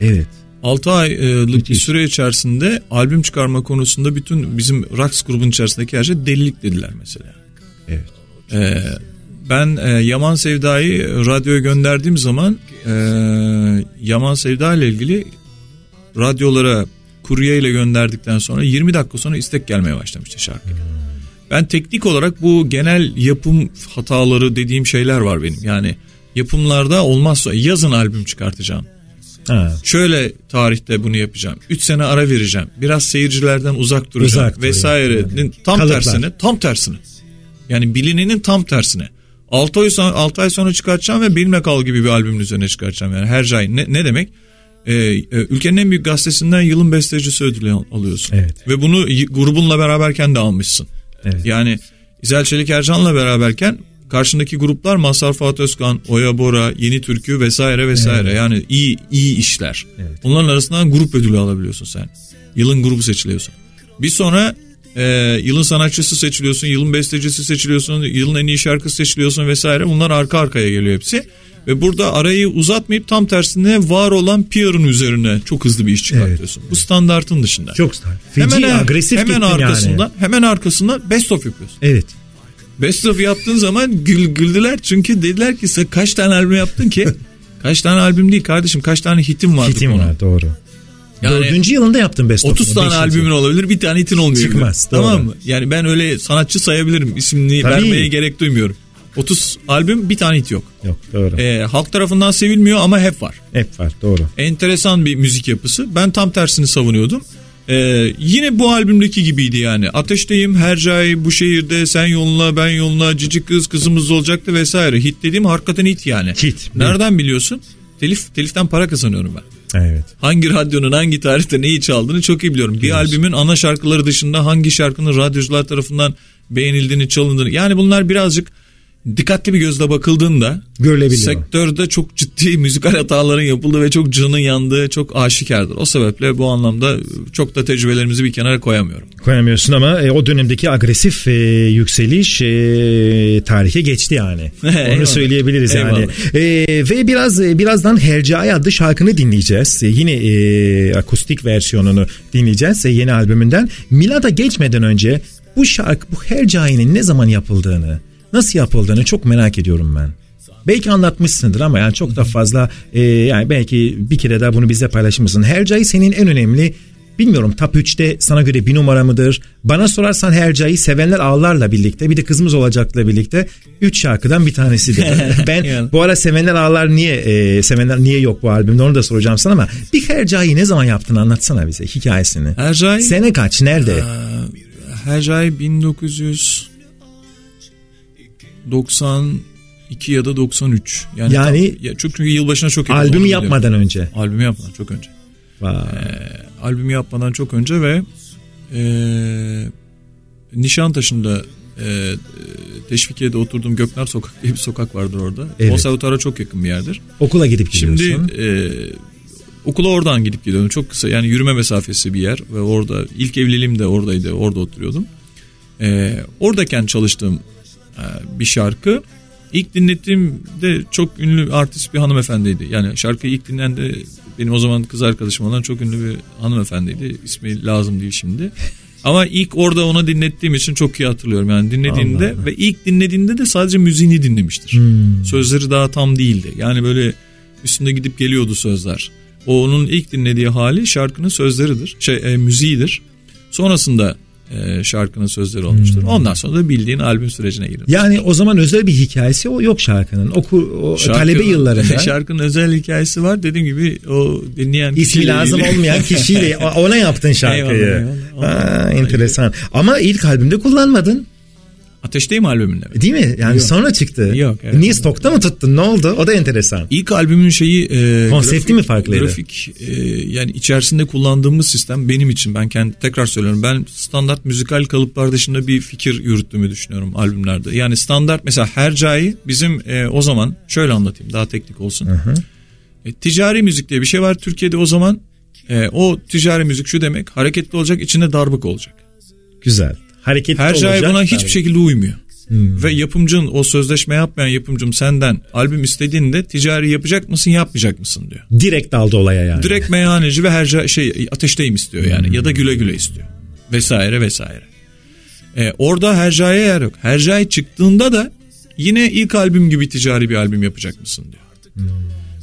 Evet. 6 aylık bir Müthiş. süre içerisinde albüm çıkarma konusunda bütün bizim Rax grubun içerisindeki her şey delilik dediler mesela. Evet. Ee, ben e, Yaman Sevda'yı radyoya gönderdiğim zaman e, Yaman Sevda ile ilgili radyolara kurye ile gönderdikten sonra 20 dakika sonra istek gelmeye başlamıştı şarkı. Ben teknik olarak bu genel yapım hataları dediğim şeyler var benim. Yani yapımlarda olmazsa yazın albüm çıkartacağım. Ha. Şöyle tarihte bunu yapacağım. 3 sene ara vereceğim. Biraz seyircilerden uzak duracağım Uzak vesairenin Yani tam kalıplar. tersine, tam tersine. Yani bilinenin tam tersine. 6 ay sonra 6 ay sonra çıkartacağım ve Benimle Kal gibi bir albümün üzerine çıkartacağım yani her ay. Ne, ne demek? Ee, e, ülkenin en büyük gazetesinden yılın bestecisi ödülü al- alıyorsun. Evet. Ve bunu grubunla beraberken de almışsın. Evet. Yani İzel Çelik Ercan'la beraberken karşındaki gruplar Mazhar Fuat Özkan, Oya Bora, Yeni Türkü vesaire vesaire. Yani iyi iyi işler. Evet. Onların arasından grup ödülü alabiliyorsun sen. Yılın grubu seçiliyorsun. Bir sonra e, yılın sanatçısı seçiliyorsun, yılın bestecisi seçiliyorsun, yılın en iyi şarkısı seçiliyorsun vesaire. Bunlar arka arkaya geliyor hepsi. Ve burada arayı uzatmayıp tam tersine var olan PR'ın üzerine çok hızlı bir iş çıkartıyorsun. Bu standartın dışında. Çok feci, hemen agresif hemen gittin arkasından yani. hemen arkasından best of yapıyorsun. Evet. Best of yaptığın zaman gül, güldüler çünkü dediler ki sen kaç tane albüm yaptın ki? kaç tane albüm değil kardeşim kaç tane hitim vardı Hitim var doğru. Yani Dördüncü yılında yaptın Best 30 of'unu, tane beşinci. albümün olabilir bir tane hitin olmayabilir. Çıkmaz, doğru. Tamam mı? Yani ben öyle sanatçı sayabilirim isimini Tabii. vermeye gerek duymuyorum. 30 albüm bir tane hit yok. Yok doğru. Ee, halk tarafından sevilmiyor ama hep var. Hep var doğru. enteresan bir müzik yapısı. Ben tam tersini savunuyordum. Ee, yine bu albümdeki gibiydi yani. Ateşteyim, Hercai, bu şehirde, sen yoluna, ben yoluna, cici kız, kızımız olacaktı vesaire. Hit dediğim hakikaten hit yani. Hit. Nereden biliyorsun? Telif, teliften para kazanıyorum ben. Evet. Hangi radyonun hangi tarihte neyi çaldığını çok iyi biliyorum. Bir albümün ana şarkıları dışında hangi şarkının radyocular tarafından beğenildiğini, çalındığını. Yani bunlar birazcık dikkatli bir gözle bakıldığında Görülebiliyor. sektörde çok ciddi müzikal hataların yapıldığı ve çok canın yandığı çok aşikardır. O sebeple bu anlamda çok da tecrübelerimizi bir kenara koyamıyorum. Koyamıyorsun ama e, o dönemdeki agresif e, yükseliş e, tarihe geçti yani. Onu Eyvallah. söyleyebiliriz yani. E, ve biraz e, birazdan Hercai adlı şarkını dinleyeceğiz. E, yine e, akustik versiyonunu dinleyeceğiz e, yeni albümünden. Milada geçmeden önce bu şarkı bu Hercai'nin ne zaman yapıldığını, nasıl yapıldığını çok merak ediyorum ben. Belki anlatmışsındır ama yani çok da fazla e, yani belki bir kere daha bunu bizle paylaşmışsın. Hercai senin en önemli bilmiyorum top 3'te sana göre bir numara mıdır? Bana sorarsan Hercai Sevenler Ağlar'la birlikte bir de Kızımız Olacak'la birlikte 3 şarkıdan bir tanesidir. ben Yani. bu ara Sevenler Ağlar niye e, Sevenler niye yok bu albümde onu da soracağım sana ama bir Hercai'yi ne zaman yaptığını anlatsana bize hikayesini. Hercai, Sene kaç? Nerede? Hercai 1992 ya da 93. Yani, Yani- tam- ya çok çünkü yılbaşına çok yakın, onu Albümü biliyorum. yapmadan önce. Albümü yapmadan çok önce. Vay. albümü yapmadan çok önce ve e, Nişantaşı'nda e, Teşvikiye'de oturduğum Göknar Sokak diye bir sokak vardır orada. Evet. Konservatuara çok yakın bir yerdir. Okula gidip gidiyorsun. Şimdi e, okula oradan gidip gidiyorum. Çok kısa yani yürüme mesafesi bir yer ve orada ilk evliliğim de oradaydı. Orada oturuyordum. E, oradayken çalıştığım bir şarkı. İlk dinlettiğimde çok ünlü artist bir hanımefendiydi. Yani şarkıyı ilk dinleyen de benim o zaman kız arkadaşım olan çok ünlü bir hanımefendiydi. İsmi lazım değil şimdi. Ama ilk orada ona dinlettiğim için çok iyi hatırlıyorum. Yani dinlediğinde Allah ve ilk dinlediğinde de sadece müziğini dinlemiştir. Sözleri daha tam değildi. Yani böyle üstünde gidip geliyordu sözler. O onun ilk dinlediği hali şarkının sözleridir. Şey e, müziğidir. Sonrasında e, şarkının sözleri olmuştur. Ondan sonra da bildiğin albüm sürecine girir. Yani o zaman özel bir hikayesi o yok şarkının. Oku, o Şarkı- talebe yıllarında. Şarkının özel hikayesi var. Dediğim gibi o dinleyen İsmi lazım ilgili- olmayan kişiyle ona yaptın şarkıyı. Eyvallah, eyvallah. Ha, enteresan. Ama ilk albümde kullanmadın. Ateşteyim albümünde. mi? Değil mi? Yani sonra çıktı. Yok, evet. Niye stokta mı tuttun? Ne oldu? O da enteresan. İlk albümün şeyi e, Konsepti mi farklıydı? Grafik e, yani içerisinde kullandığımız sistem benim için ben kendi tekrar söylüyorum ben standart müzikal kalıplar dışında bir fikir yürüttüğümü düşünüyorum albümlerde. Yani standart mesela Hercai bizim e, o zaman şöyle anlatayım daha teknik olsun. E, ticari müzik diye bir şey var Türkiye'de o zaman. E, o ticari müzik şu demek hareketli olacak içinde darbuk olacak. Güzel. Hareketli Hercai olacak. buna hiçbir Tabii. şekilde uymuyor. Ve yapımcın o sözleşme yapmayan yapımcım senden albüm istediğinde ticari yapacak mısın yapmayacak mısın diyor. Direkt daldı olaya yani. Direkt meyhaneci ve herca şey ateşteyim istiyor yani ya da güle güle istiyor. Vesaire vesaire. Ee, orada hercaya yer yok. Hercai çıktığında da yine ilk albüm gibi ticari bir albüm yapacak mısın diyor.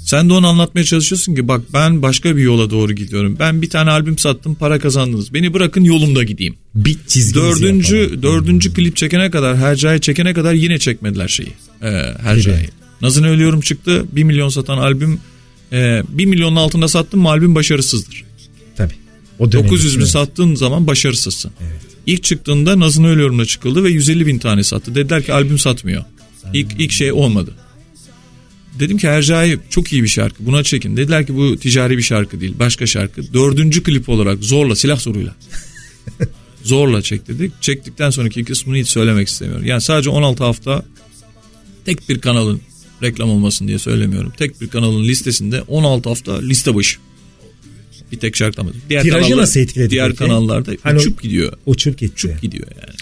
Sen de onu anlatmaya çalışıyorsun ki bak ben başka bir yola doğru gidiyorum. Ben bir tane albüm sattım para kazandınız. Beni bırakın yolumda gideyim. Bit çizgisi Dördüncü, yapalım. dördüncü klip çekene kadar Hercai çekene kadar yine çekmediler şeyi. Ee, Hercai. Nazın Ölüyorum çıktı. 1 milyon satan albüm. E, 1 milyonun altında sattın mı albüm başarısızdır. Tabii. O dönem 900 bin sattığın zaman başarısızsın. İlk çıktığında Nazın Ölüyorum'la çıkıldı ve 150 bin tane sattı. Dediler ki albüm satmıyor. İlk, ilk şey olmadı. Dedim ki Hercai çok iyi bir şarkı buna çekin. Dediler ki bu ticari bir şarkı değil başka şarkı. Dördüncü klip olarak zorla silah zoruyla. zorla çek dedik. Çektikten sonraki kısmını hiç söylemek istemiyorum. Yani sadece 16 hafta tek bir kanalın reklam olmasın diye söylemiyorum. Tek bir kanalın listesinde 16 hafta liste başı. Bir tek şarkı. Diğer Tirajı kanallar- nasıl etkiledi Diğer peki? kanallarda Hani uçup gidiyor. Uçup gitti. Uçup gidiyor yani.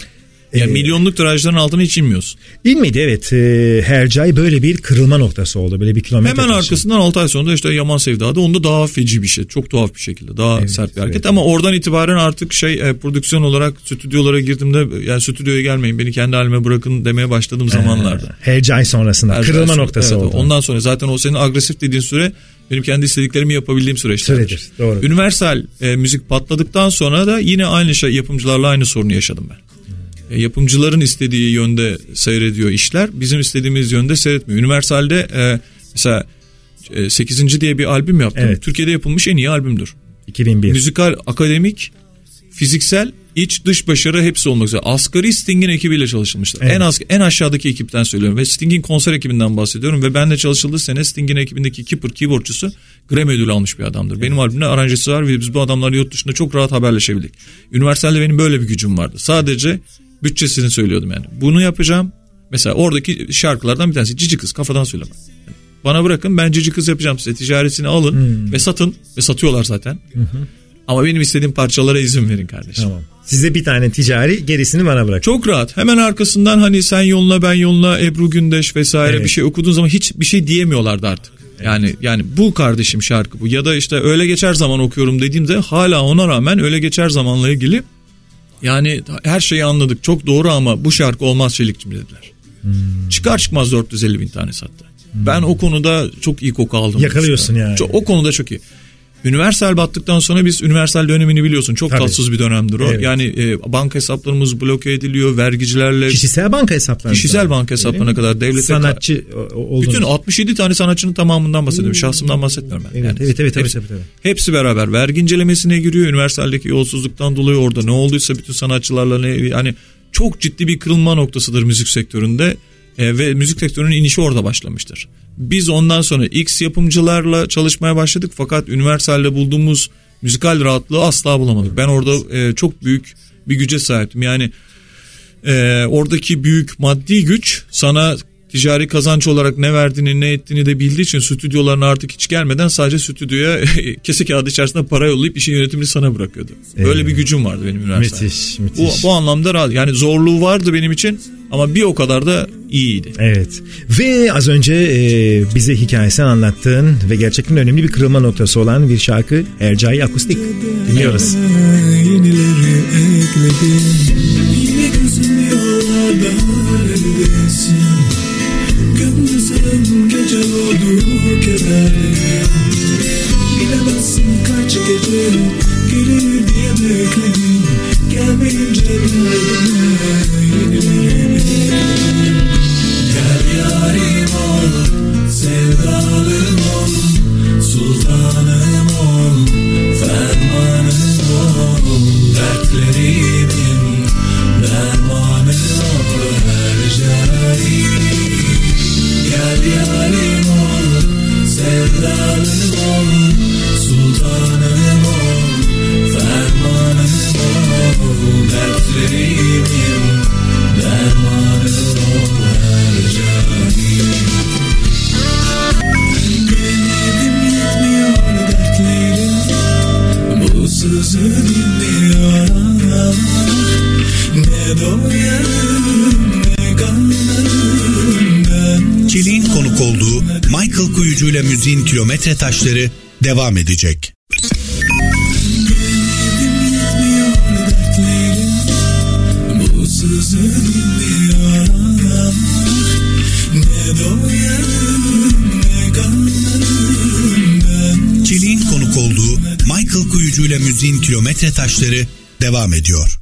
Yani Ee, milyonluk tirajların altına hiç inmiyorsun. İlmiydi evet. E, Hercai böyle bir kırılma noktası oldu. Böyle bir kilometre Hemen taşı. arkasından 6 ay sonra işte Yaman Sevda'da onda daha feci bir şey. Çok tuhaf bir şekilde. Daha sert bir hareket. evet. Ama oradan itibaren artık şey e, prodüksiyon olarak stüdyolara girdiğimde yani stüdyoya gelmeyin beni kendi halime bırakın demeye başladığım zamanlarda. Hercai sonrasında Her kırılma şey- noktası evet, oldu. Ondan sonra zaten o senin agresif dediğin süre benim kendi istediklerimi yapabildiğim süreçlerdir. Süredir, doğru. Universal e, müzik patladıktan sonra da yine aynı şey yapımcılarla aynı sorunu yaşadım ben. E, yapımcıların istediği yönde seyrediyor işler. Bizim istediğimiz yönde seyretmiyor. Universal'de e, mesela e, 8. diye bir albüm yaptım. Evet. Türkiye'de yapılmış en iyi albümdür. 2001. Müzikal, akademik, fiziksel, iç dış başarı hepsi olmak üzere. Asgari Sting'in ekibiyle çalışılmıştır. Evet. En az en aşağıdaki ekipten söylüyorum ve Sting'in konser ekibinden bahsediyorum ve benle çalışıldığı sene Sting'in ekibindeki keeper keyboardçusu Grammy ödülü almış bir adamdır. Benim albümde aranjesi var ve biz bu adamlarla yurt dışında çok rahat haberleşebildik. Universal'de benim böyle bir gücüm vardı. Sadece bütçesini söylüyordum yani. Bunu yapacağım. Mesela oradaki şarkılardan bir tanesi Cici Kız kafadan söyleme. Bana bırakın ben Cici Kız yapacağım size ticaretini alın ve satın ve satıyorlar zaten. Ama benim istediğim parçalara izin verin kardeşim. Tamam. Size bir tane ticari gerisini bana bırak. Çok rahat. Hemen arkasından hani sen yoluna ben yoluna Ebru Gündeş vesaire Evet. bir şey okuduğun zaman hiç bir şey diyemiyorlardı artık. Yani yani bu kardeşim şarkı bu ya da işte öyle geçer zaman okuyorum dediğimde hala ona rağmen öyle geçer zamanla ilgili yani her şeyi anladık çok doğru ama bu şarkı olmaz Çelikçim dediler. Hmm. Çıkar çıkmaz 450 bin tane sattı. Ben o konuda çok iyi koku aldım. Yakalıyorsun yani. Çok- o konuda çok iyi. Üniversal battıktan sonra biz üniversal dönemini biliyorsun. Çok Tabii. tatsız bir dönemdir o. Evet. Yani e, banka hesaplarımız bloke ediliyor, vergicilerle Kişisel banka hesapları. kişisel banka hesaplarına kadar devlete Sanatçı o- o- oldunuz. bütün 67 tane sanatçının tamamından bahsediyorum. Şahsımdan bahsetmiyorum ben. Evet, Yani evet, evet, hepsi, tabii, tabii. hepsi beraber vergi incelemesine giriyor. Üniversaldeki yolsuzluktan dolayı orada ne olduysa bütün sanatçılarla ne yani çok ciddi bir kırılma noktasıdır müzik sektöründe E, ve müzik sektörünün inişi orada başlamıştır. Biz ondan sonra X yapımcılarla çalışmaya başladık fakat Universal'de bulduğumuz müzikal rahatlığı asla bulamadık. Ben orada e, çok büyük bir güce sahiptim. Yani e, oradaki büyük maddi güç sana ticari kazanç olarak ne verdiğini ne ettiğini de bildiği için stüdyolarına artık hiç gelmeden sadece stüdyoya kese kağıdı içerisinde para yollayıp işin yönetimini sana bırakıyordu. Böyle bir gücüm vardı benim üniversitede. Müthiş, müthiş. Bu, bu anlamda rahat. Yani zorluğu vardı benim için ama bir o kadar da iyiydi. Evet ve az önce e, bize hikayesini anlattığın ve gerçekten önemli bir kırılma noktası olan bir şarkı Ercai Akustik dinliyoruz. Yenileri ekledim Yine gözüm yollarda neredesin bekledim Gelir diye bekledim Gelmeyince derdime Gel yarim ol Sevdalım ol Sultanım ol Fermanım ol. Dertlerimin Dermanı ol Her cahil Gel yarim ol Sevdalım ol. Müziğin kilometre taşları devam edecek. Çelik'in konuk olduğu Michael Kuyucu ile müziğin kilometre taşları devam ediyor.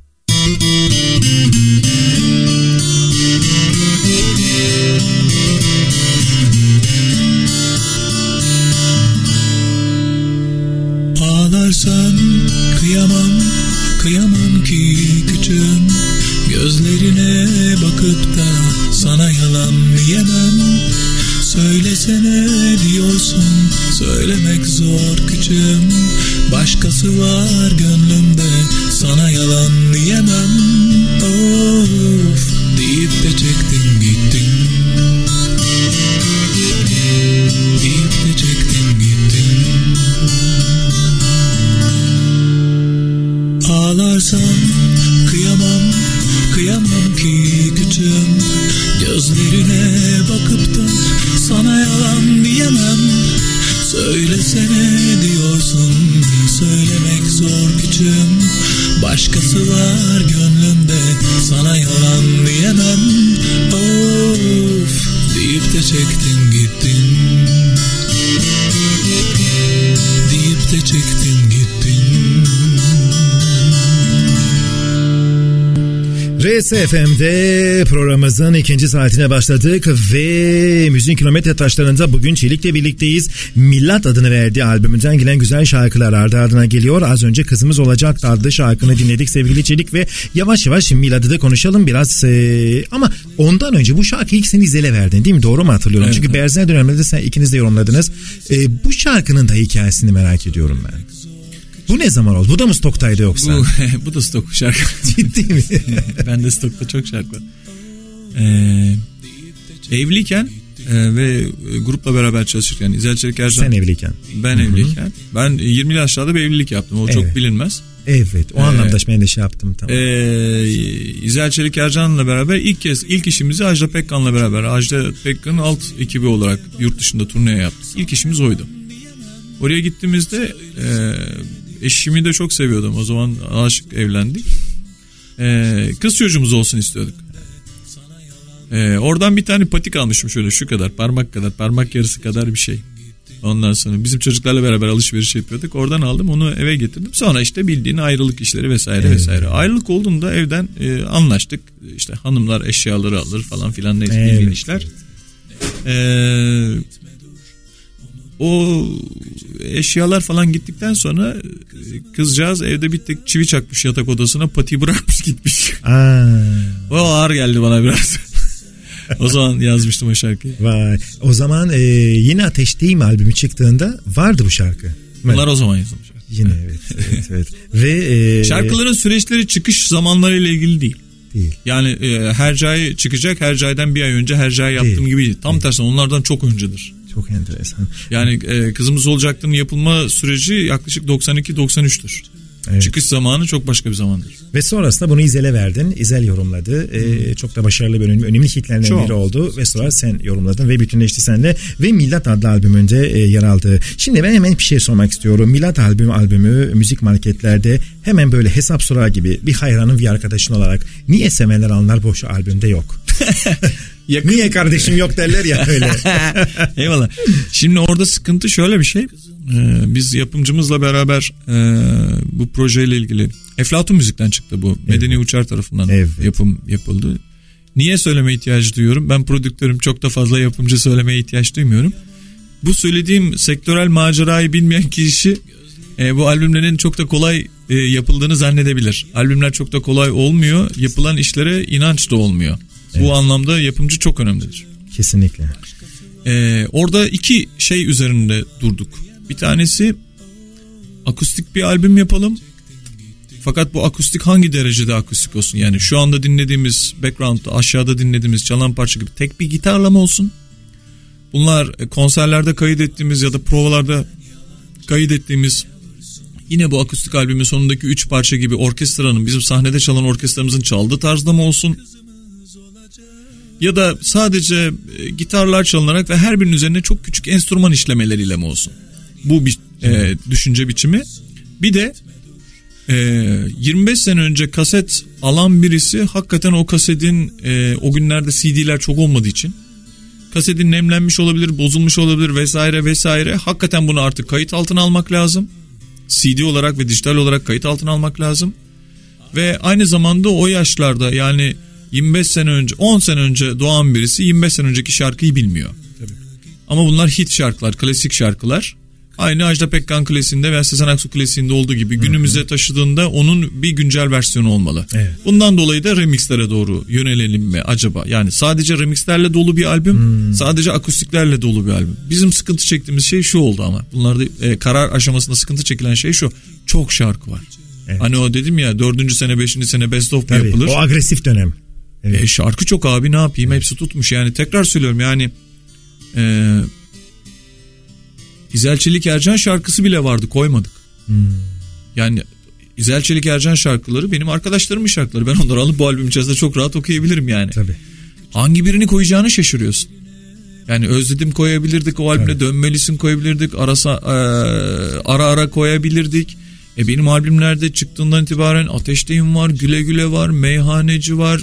RSFM'de programımızın ikinci saatine başladık ve Müziğin Kilometre Taşları'nda bugün Çelik'le birlikteyiz. Millat adını verdiği albümünden gelen güzel şarkılar ardı ardına geliyor. Az önce Kızımız Olacak adlı şarkını dinledik sevgili Çelik ve yavaş yavaş Milad'ı da konuşalım biraz. Ee, ama ondan önce bu şarkıyı ilk sen İzel'e verdin değil mi? Doğru mu hatırlıyorum? Evet, Çünkü. Berzen döneminde sen ikiniz de yorumladınız. Ee, bu şarkının da hikayesini merak ediyorum ben. Bu ne zaman oldu? Bu da mı stoktaydı yoksa? Bu, bu da stok şarkı. Ciddi mi? ben de stokta çok şarkı var. Ee, evliyken e, ve grupla beraber çalışırken İzel Çelik Ercan sen evliyken. ben evliyken ben 20 yaşlarda bir evlilik yaptım. O Evet. çok bilinmez. Evet o Ee, anlamda ben de şey yaptım tamam. Ee, İzel Çelik Ercan'la beraber ilk kez ilk işimizi Ajda Pekkan'la beraber Ajda Pekkan'ın alt ekibi olarak yurt dışında turneye yaptık. İlk işimiz oydu. Oraya gittiğimizde e, eşimi de çok seviyordum. O zaman aşık evlendik. E, kız çocuğumuz olsun istiyorduk. E, oradan bir tane patik almışım şöyle şu kadar parmak kadar parmak yarısı kadar bir şey. Ondan sonra bizim çocuklarla beraber alışveriş yapıyorduk. Oradan aldım onu eve getirdim. Sonra işte bildiğin ayrılık işleri vesaire Evet. vesaire. Ayrılık olduğunda evden e, anlaştık. İşte hanımlar eşyaları alır falan filan neyse Evet. bildiğin işler. Ee, o eşyalar falan gittikten sonra e, kızcağız evde bir tek çivi çakmış yatak odasına pati bırakmış gitmiş. Aa, O ağır geldi bana biraz. o zaman yazmıştım o şarkıyı. vay. O zaman e, yine Ateş Değil mi albümü çıktığında vardı bu şarkı. Bunlar o zaman yazılmış. Yine evet. evet, evet. Ve e, Şarkıların süreçleri çıkış zamanları ile ilgili değil. değil. Yani e, Hercai çıkacak Hercai'den bir ay önce Hercai yaptığım Değil. gibi değil. Tam tersine onlardan çok öncedir. Çok enteresan. Yani e, kızımız olacaktının yapılma süreci yaklaşık 92-93'tür. Evet. Çıkış zamanı çok başka bir zamandır. Ve sonrasında bunu İzel'e verdin. İzel yorumladı. E, çok da başarılı bir önemli, önemli hitlerinden Çok. biri oldu. Ve sonra sen yorumladın ve bütünleşti seninle. Ve Milat adlı albümünde e, yer aldı. Şimdi ben hemen bir şey sormak istiyorum. Milat albümü albümü müzik marketlerde hemen böyle hesap sorar gibi bir hayranın bir arkadaşın olarak niye sevenler anlar boş albümde yok? Yakın- Niye kardeşim yok derler ya öyle. Eyvallah. Şimdi orada sıkıntı şöyle bir şey. Ee, biz yapımcımızla beraber e, bu projeyle ilgili Eflatun Müzik'ten çıktı bu. Medeni Uçar tarafından Evet. yapım yapıldı. Niye söyleme ihtiyacı duyuyorum? Ben prodüktörüm çok da fazla yapımcı söylemeye ihtiyaç duymuyorum. Bu söylediğim sektörel macerayı bilmeyen kişi e, bu albümlerin çok da kolay e, yapıldığını zannedebilir. Albümler çok da kolay olmuyor. Yapılan işlere inanç da olmuyor. Bu anlamda yapımcı çok önemlidir. Kesinlikle. Ee, orada iki şey üzerinde durduk. Bir tanesi akustik bir albüm yapalım. Fakat bu akustik hangi derecede akustik olsun? Yani şu anda dinlediğimiz background'da aşağıda dinlediğimiz çalan parça gibi tek bir gitarla mı olsun? Bunlar e, konserlerde kayıt ettiğimiz ya da provalarda kayıt ettiğimiz yine bu akustik albümün sonundaki üç parça gibi orkestranın bizim sahnede çalan orkestramızın çaldığı tarzda mı olsun? Ya da sadece e, gitarlar çalınarak ve her birinin üzerine çok küçük enstrüman işlemeleriyle mi olsun? Bu bir e, düşünce biçimi. Bir de e, 25 sene önce kaset alan birisi hakikaten o kasetin e, o günlerde CD'ler çok olmadığı için kasetin nemlenmiş olabilir, bozulmuş olabilir vesaire vesaire. Hakikaten bunu artık kayıt altına almak lazım. CD olarak ve dijital olarak kayıt altına almak lazım. Ve aynı zamanda o yaşlarda yani 25 sene önce 10 sene önce doğan birisi 25 sene önceki şarkıyı bilmiyor. Ama bunlar hit şarkılar, klasik şarkılar. Aynı Ajda Pekkan klasiğinde veya Sezen Aksu klasiğinde olduğu gibi günümüze taşıdığında onun bir güncel versiyonu olmalı. Evet. Bundan dolayı da remixlere doğru yönelelim mi acaba? Yani sadece remixlerle dolu bir albüm, sadece akustiklerle dolu bir albüm. Bizim sıkıntı çektiğimiz şey şu oldu ama. Bunlarda e, karar aşamasında sıkıntı çekilen şey şu. Çok şarkı var. Evet. Hani o dedim ya dördüncü sene beşinci sene best of Tabii, yapılır? o agresif dönem. Evet. E, şarkı çok abi ne yapayım hepsi tutmuş yani tekrar söylüyorum yani e, İzel Çelik Ercan şarkısı bile vardı koymadık. Yani İzel Çelik Ercan şarkıları benim arkadaşlarımın şarkıları ben onları alıp bu albüm içerisinde çok rahat okuyabilirim yani. Tabii. Hangi birini koyacağını şaşırıyorsun. Yani özledim koyabilirdik o albüme dönmelisin koyabilirdik arasa e, ara ara koyabilirdik. E benim albümlerde çıktığından itibaren Ateşteyim var, Güle Güle var, Meyhaneci var,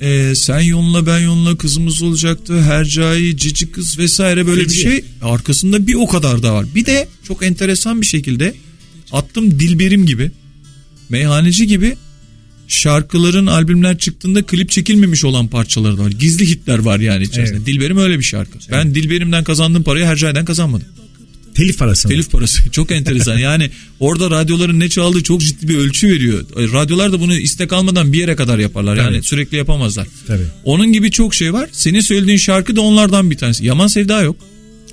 e, sen yoluna ben yoluna kızımız olacaktı. Hercai, Cici Kız vesaire böyle Feci. bir şey. Arkasında bir o kadar da var. Bir de çok enteresan bir şekilde attım Dilberim gibi, Meyhaneci gibi şarkıların albümler çıktığında klip çekilmemiş olan parçaları da var. Gizli hitler var yani içerisinde. Evet. Dilberim öyle bir şarkı. Ben Dilberim'den kazandığım parayı Hercai'den kazanmadım. Telif parası. mı? Telif parası çok enteresan. Yani orada radyoların ne çaldığı çok ciddi bir ölçü veriyor. E, Radyolar da bunu istek almadan bir yere kadar yaparlar. Yani Tabii. sürekli yapamazlar. Tabii. Onun gibi çok şey var. Senin söylediğin şarkı da onlardan bir tanesi. Yaman Sevda yok.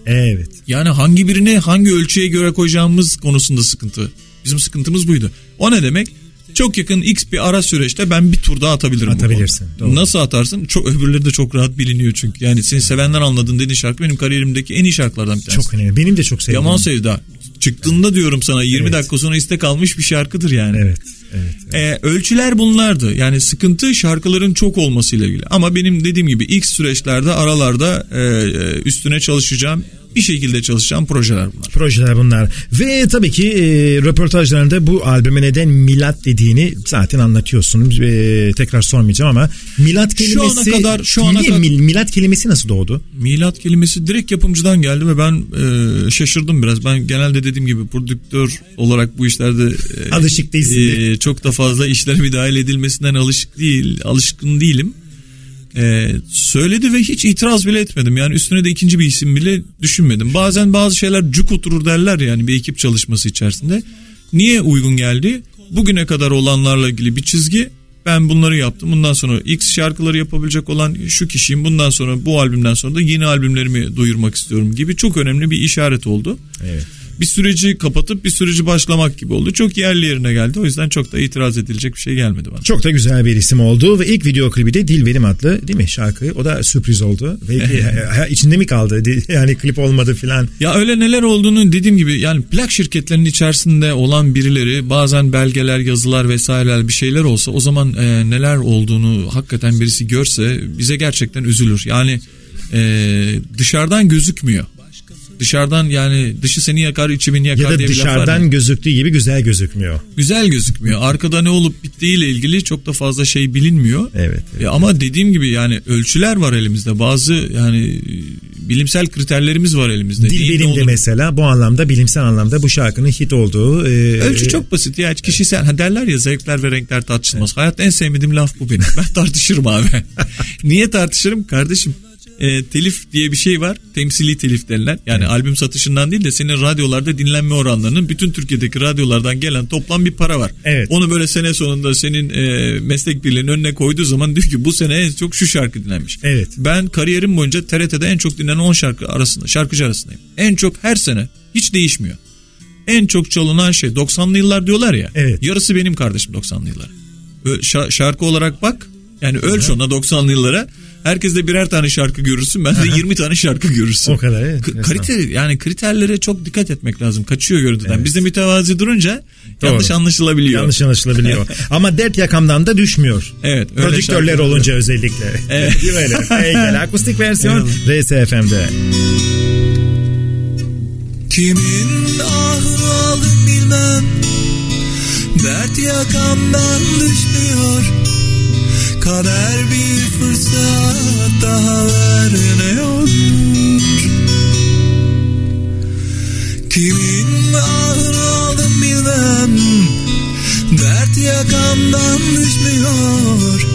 Evet. Yani hangi birini hangi ölçüye göre koyacağımız konusunda sıkıntı. Bizim sıkıntımız buydu. O ne demek? Çok yakın X bir ara süreçte ben bir tur daha atabilirim. Atabilirsin, doğru. Nasıl atarsın? Çok öbürleri de çok rahat biliniyor çünkü. Yani seni sevenler anladın dediğin şarkı benim kariyerimdeki en iyi şarkılardan bir tanesi. Çok önemli. Benim de çok sevdiğim. Yaman Sevda. Çıktığında diyorum sana 20 Evet. dakika sonra istek almış bir şarkıdır yani. Evet. Evet. Ee, ölçüler bunlardı. Yani sıkıntı şarkıların çok olmasıyla ilgili. Ama benim dediğim gibi ilk süreçlerde aralarda e, e, üstüne çalışacağım. Bir şekilde çalışacağım projeler bunlar. Projeler bunlar. Ve tabii ki e, röportajlarında bu albüme neden milat dediğini zaten anlatıyorsun. E, tekrar sormayacağım ama milat Şu kelimesi... ana kadar- şu ana kadar- mil- milat kelimesi nasıl doğdu? Milat kelimesi direkt yapımcıdan geldi ve ben e, şaşırdım biraz. Ben genelde dediğim gibi prodüktör olarak bu işlerde e, Alışık değilsin. e, çok da fazla işlere müdahale edilmesinden alışık değil, alışkın değilim. E, söyledi ve hiç itiraz bile etmedim. Yani üstüne de ikinci bir isim bile düşünmedim. Bazen bazı şeyler cuk oturur derler yani bir ekip çalışması içerisinde. Niye uygun geldi? Bugüne kadar olanlarla ilgili bir çizgi. Ben bunları yaptım. Bundan sonra X şarkıları yapabilecek olan şu kişiyim. Bundan sonra bu albümden sonra da yeni albümlerimi duyurmak istiyorum gibi çok önemli bir işaret oldu. Evet. Bir süreci kapatıp bir süreci başlamak gibi oldu. Çok yerli yerine geldi. O yüzden çok da itiraz edilecek bir şey gelmedi bana. Çok da güzel bir isim oldu ve ilk video klibi de Dilberim adlı değil mi şarkı? O da sürpriz oldu. Ve ha, içinde mi kaldı? Yani klip olmadı filan. Ya öyle neler olduğunu dediğim gibi yani plak şirketlerinin içerisinde olan birileri bazen belgeler, yazılar vesaireler bir şeyler olsa o zaman e, neler olduğunu hakikaten birisi görse bize gerçekten üzülür. Yani e, dışarıdan gözükmüyor. Dışarıdan yani dışı seni yakar içi beni yakar Ya da diye dışarıdan gözüktüğü gibi güzel gözükmüyor. güzel gözükmüyor. Arkada ne olup bittiğiyle ilgili çok da fazla şey bilinmiyor. Evet, evet. E, ama dediğim gibi yani ölçüler var elimizde. Bazı yani e, bilimsel kriterlerimiz var elimizde. Neyin ne Dilberim de olduğunu- mesela bu anlamda bilimsel anlamda bu şarkının hit olduğu. e, Ölçü çok basit ya kişisel ha derler ya zevkler ve renkler tartışılmaz. Hayatta en sevmediğim laf bu benim. Ben tartışırım abi. Niye tartışırım kardeşim? E, telif diye bir şey var. Temsili telif denilen. Yani albüm satışından değil de senin radyolarda dinlenme oranlarının bütün Türkiye'deki radyolardan gelen toplam bir para var. Evet. Onu böyle sene sonunda senin e, meslek birliğinin önüne koyduğu zaman diyor ki bu sene en çok şu şarkı dinlenmiş. Evet. Ben kariyerim boyunca TRT'de en çok dinlenen 10 şarkı arasında, şarkıcı arasındayım. En çok her sene hiç değişmiyor. En çok çalınan şey 90'lı yıllar diyorlar ya. Evet. Yarısı benim kardeşim 90'lı yıllar. Şarkı olarak bak. Yani öl şuna 90'lı yıllara. Herkes de birer tane şarkı görürsün. Ben de 20 tane şarkı görürsün. O kadar, evet. K- kalite yani kriterlere çok dikkat etmek lazım. Kaçıyor görüntüden. Evet. Bizde mütevazi durunca yanlış Doğru. anlaşılabiliyor. Yanlış anlaşılabiliyor. Ama dert yakamdan da düşmüyor. Evet, öyle Prodüktörler olunca özellikle. Evet. Değil mi öyle? Akustik versiyon RSFM'de. Kimin ahını aldım bilmem Dert yakamdan düşmüyor Kader bir fırsat daha ver ne olur. Kimin ahını aldım bilmem Dert yakamdan düşmüyor.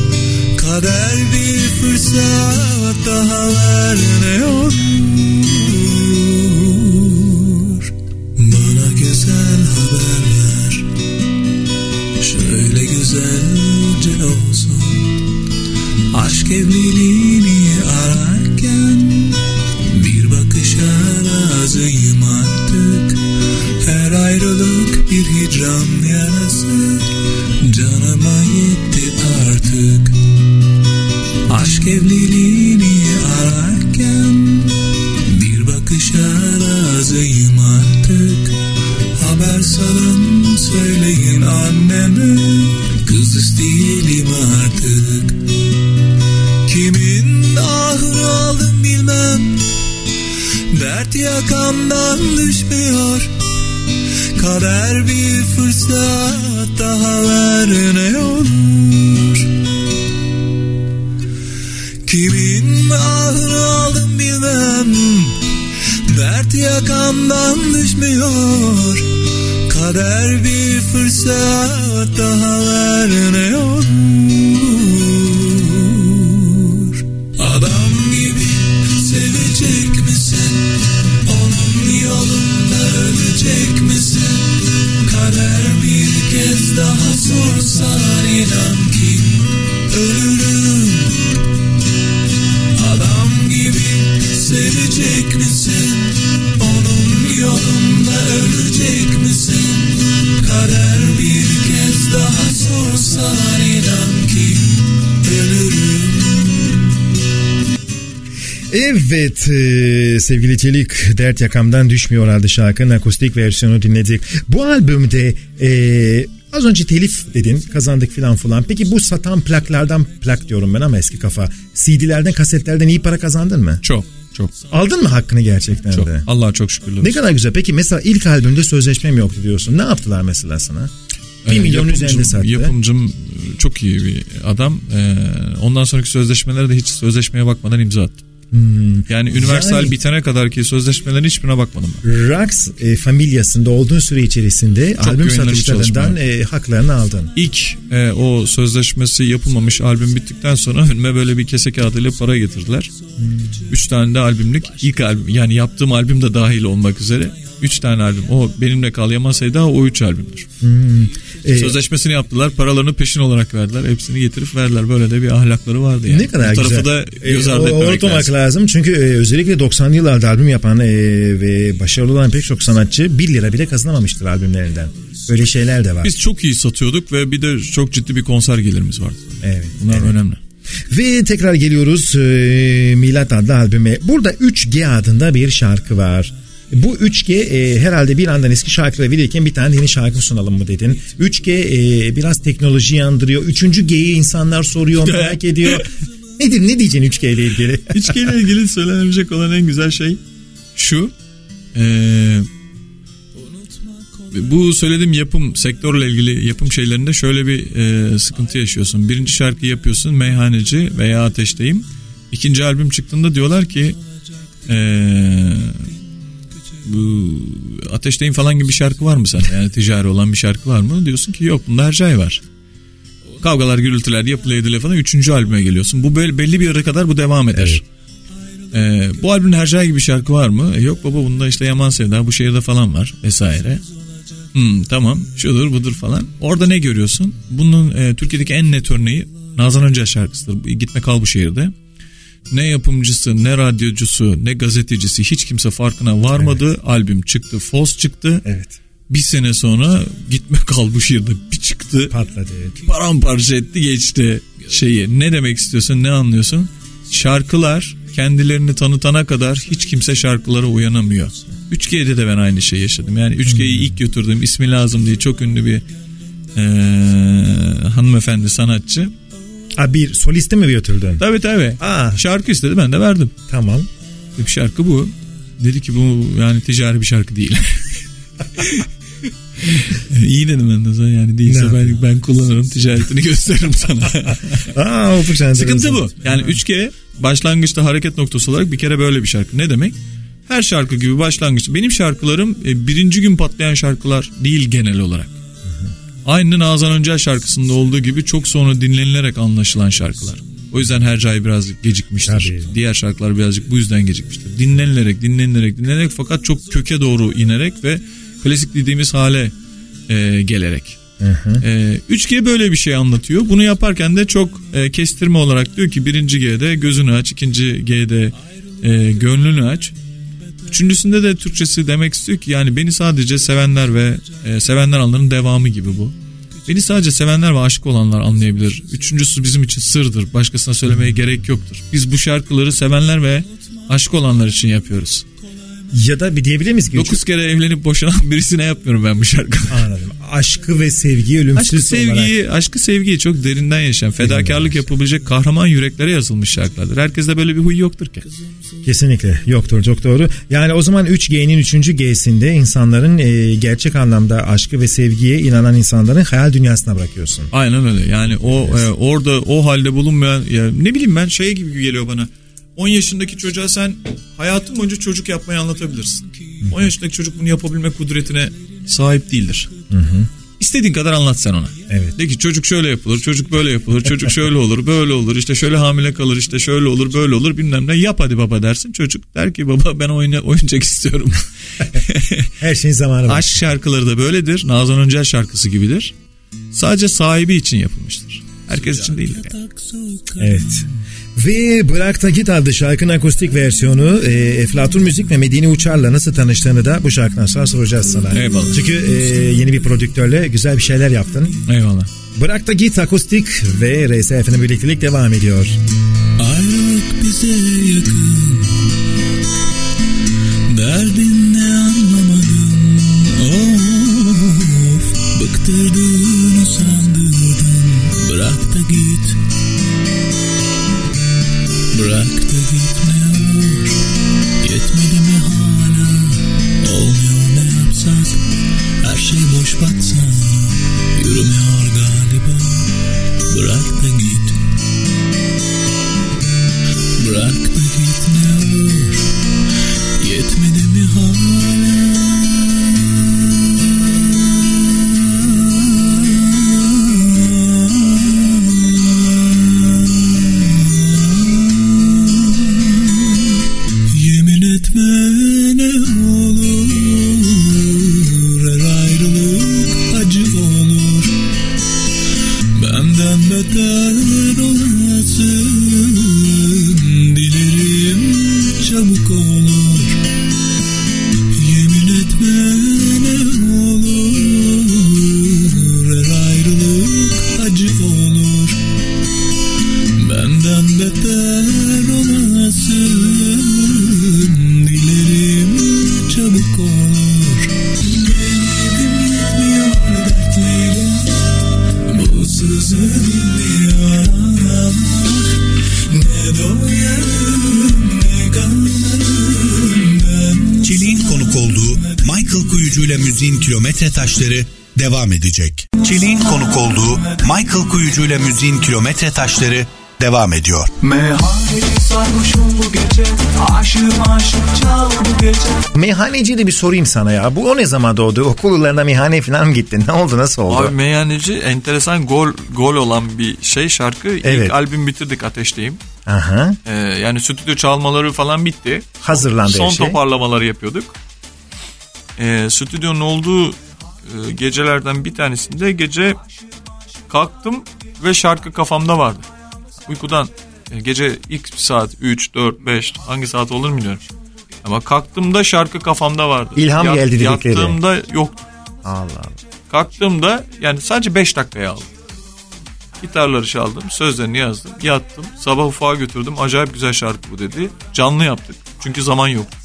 Kader bir fırsat daha ver ne olur. Bana güzel haber ver Şöyle güzelce olsun Aşk evliliğini ararken Bir bakışa razıyım artık. Her ayrılık bir hicran yarası Canıma yetti artık. Aşk evliliğini ararken Bir bakışa razıyım artık. Haber salın söyleyin anneme Kız isteyelim Yakamdan düşmüyor. Kader bir fırsat daha ver ne olur. Kimin ahını aldım bilmem. Dert yakamdan düşmüyor. Kader bir fırsat daha ver Evet e, sevgili Çelik Dert Yakamdan Düşmüyor adlı şarkının akustik versiyonu dinledik. Bu albümde e, az önce telif dedin kazandık filan filan. Peki bu satan plaklardan plak diyorum ben ama eski kafa. CD'lerden kasetlerden iyi para kazandın mı? Çok çok Aldın mı hakkını gerçekten çok. de? Allah'a çok şükürler. Ne kadar güzel. Peki mesela ilk albümde sözleşmem yoktu diyorsun. Ne yaptılar mesela sana? Bir Ee, milyon üzerinde sattı. Yapımcım e, çok iyi bir adam. Ee, ondan sonraki sözleşmelere de hiç sözleşmeye bakmadan imza attım. Yani Universal Hmm. Yani- bitene kadar ki sözleşmelerin hiçbirine bakmadım ben. Rax e, familyasında olduğun süre içerisinde albüm güvenilir bir satışlarından e, haklarını aldın. İlk e, o sözleşmesi yapılmamış albüm bittikten sonra önüme böyle bir kese kağıdıyla para getirdiler. Üç tane de albümlük ilk albüm yani yaptığım albüm de dahil olmak üzere. Üç tane albüm. O benimle kal Yaman Seyda o üç albümdür. E, Sözleşmesini yaptılar. Paralarını peşin olarak verdiler. Hepsini getirip verdiler. Böyle de bir ahlakları vardı yani. Ne kadar Bu tarafı güzel. da göz E, ardı o- etmemek lazım. lazım. Çünkü e, özellikle 90'lı yıllarda albüm yapan e, ve başarılı olan pek çok sanatçı 1 lira bile kazanamamıştır albümlerinden. Öyle şeyler de var. Biz çok iyi satıyorduk ve bir de çok ciddi bir konser gelirimiz vardı. Evet. Bunlar evet. önemli. Ve tekrar geliyoruz e, Milat adlı albüme. Burada 3G adında bir şarkı var. Bu 3G e, herhalde bir andan eski şarkıları verirken bir tane yeni şarkı sunalım mı dedin. 3G e, biraz teknoloji andırıyor. Üçüncü G'yi insanlar soruyor merak ediyor. Nedir ne diyeceksin 3G ile ilgili? İçkiyle ilgili söylenebilecek olan en güzel şey şu. Ee, bu söylediğim yapım sektörle ilgili yapım şeylerinde şöyle bir e, sıkıntı yaşıyorsun. Birinci şarkı yapıyorsun meyhaneci veya ateşteyim. İkinci albüm çıktığında diyorlar ki e, bu ateşteyim falan gibi bir şarkı var mı sende? Yani ticari olan bir şarkı var mı? Diyorsun ki yok bunda her şey var. Kavgalar gürültüler yapılıyor ediliyor falan. Üçüncü albüme geliyorsun. Bu böyle belli bir yere kadar bu devam eder. Ee, bu albümde Hercai gibi şarkı var mı? E, yok baba bunda işte Yaman Sevda bu şehirde falan var vesaire. Hmm, tamam şudur budur falan. Orada ne görüyorsun? Bunun e, Türkiye'deki en net örneği Nazan Öncel şarkısıdır. Gitme kal bu şehirde. Ne yapımcısı, ne radyocusu, ne gazetecisi hiç kimse farkına varmadı. Evet. Albüm çıktı, Fos çıktı. Evet. Bir sene sonra gitme kal bu şehirde bir çıktı. Patladı evet. Paramparça etti geçti şeyi. Ne demek istiyorsun, ne anlıyorsun? Şarkılar kendilerini tanıtana kadar hiç kimse şarkılara uyanamıyor. 3G'de de ben aynı şeyi yaşadım. Yani 3G'yi hmm. ilk götürdüğüm ismi lazım diye çok ünlü bir e, hanımefendi sanatçı. Ha bir solisti mi götürdün? Tabii tabii. Aa. Şarkı istedi ben de verdim. Tamam. Bir şarkı bu. Dedi ki bu yani ticari bir şarkı değil. İyi dedim ben de yani değilse ben, ben kullanırım ticaretini gösteririm sana. Aa, Sıkıntı bu. Yani 3G başlangıçta hareket noktası olarak bir kere böyle bir şarkı. Ne demek? Her şarkı gibi başlangıç. Benim şarkılarım e, birinci gün patlayan şarkılar değil genel olarak. Aynı Nazan Öncel şarkısında olduğu gibi çok sonra dinlenilerek anlaşılan şarkılar. O yüzden her cay biraz gecikmiştir. Tabii. Diğer şarkılar birazcık bu yüzden gecikmiştir. Dinlenilerek, dinlenilerek, dinlenerek fakat çok köke doğru inerek ve klasik dediğimiz hale e, gelerek. E, 3G böyle bir şey anlatıyor. Bunu yaparken de çok e, kestirme olarak diyor ki birinci G'de gözünü aç, ikinci G'de e, gönlünü aç. Üçüncüsünde de Türkçesi demek istiyor ki yani beni sadece sevenler ve e, sevenler anların devamı gibi bu. Beni sadece sevenler ve aşık olanlar anlayabilir. Üçüncüsü bizim için sırdır. Başkasına söylemeye gerek yoktur. Biz bu şarkıları sevenler ve aşık olanlar için yapıyoruz. Ya da bir diyebilir miyiz ki? Dokuz kere evlenip boşanan birisine yapmıyorum ben bu şarkıyı. Anladım. Aşkı ve sevgiyi ölümsüz aşkı sevgiyi, olarak. Aşkı sevgiyi çok derinden yaşayan, fedakarlık yapabilecek kahraman yüreklere yazılmış şarkılardır. Herkeste böyle bir huy yoktur ki. Kesinlikle yoktur çok doğru. Yani o zaman 3G'nin 3. G'sinde insanların e, gerçek anlamda aşkı ve sevgiye inanan insanların hayal dünyasına bırakıyorsun. Aynen öyle. Yani o evet. e, orada o halde bulunmayan ya, ne bileyim ben şey gibi geliyor bana. 10 yaşındaki çocuğa sen hayatın boyunca çocuk yapmayı anlatabilirsin. Hı. 10 yaşındaki çocuk bunu yapabilme kudretine sahip değildir. Hı hı. İstediğin kadar anlat sen ona. Evet. De ki çocuk şöyle yapılır, çocuk böyle yapılır, çocuk şöyle olur, böyle olur, işte şöyle hamile kalır, işte şöyle olur, böyle olur bilmem ne. Yap hadi baba dersin. Çocuk der ki baba ben oyna, oyuncak istiyorum. Her şeyin zamanı var. Aşk şarkıları da böyledir. Nazan Öncel şarkısı gibidir. Sadece sahibi için yapılmıştır. Herkes için değil. Yani. Evet. Ve Bırak da Git adlı şarkının akustik versiyonu e, Eflatun Müzik ve Medine Uçar'la nasıl tanıştığını da bu şarkıdan sonra soracağız sana. Eyvallah. Çünkü e, yeni bir prodüktörle güzel bir şeyler yaptın. Eyvallah. Bırak da Git akustik ve RSF'nin birliktelik devam ediyor. Ayrılık bize yakın Derdin ne anlamadım Of Bıktırdın usandırdın Bırak da git yapsak Her şey boş batsa Yürümüyor devam edecek. Çelik'in konuk olduğu Michael Kuyucu ile müziğin kilometre taşları devam ediyor. Gece aşık Meyhaneci de bir sorayım sana ya. Bu o ne zaman doğdu? Okul yıllarında meyhaneye falan mı gittin? Ne oldu? Nasıl oldu? Abi meyhaneci enteresan gol gol olan bir şey şarkı. Evet. İlk albüm bitirdik Ateşteyim. Aha. Ee, yani stüdyo çalmaları falan bitti. Hazırlandı Son şey. toparlamaları yapıyorduk. Ee, stüdyonun olduğu e, gecelerden bir tanesinde gece kalktım ve şarkı kafamda vardı. Uykudan e, gece ilk saat 3, 4, 5 hangi saat olur bilmiyorum. Ama kalktığımda şarkı kafamda vardı. İlham geldi dedikleri. Yattığımda yoktu. Allah Allah. Kalktığımda yani sadece 5 dakikaya aldım. Gitarları çaldım, sözlerini yazdım, yattım. Sabah ufağa götürdüm. Acayip güzel şarkı bu dedi. Canlı yaptık. Çünkü zaman yoktu.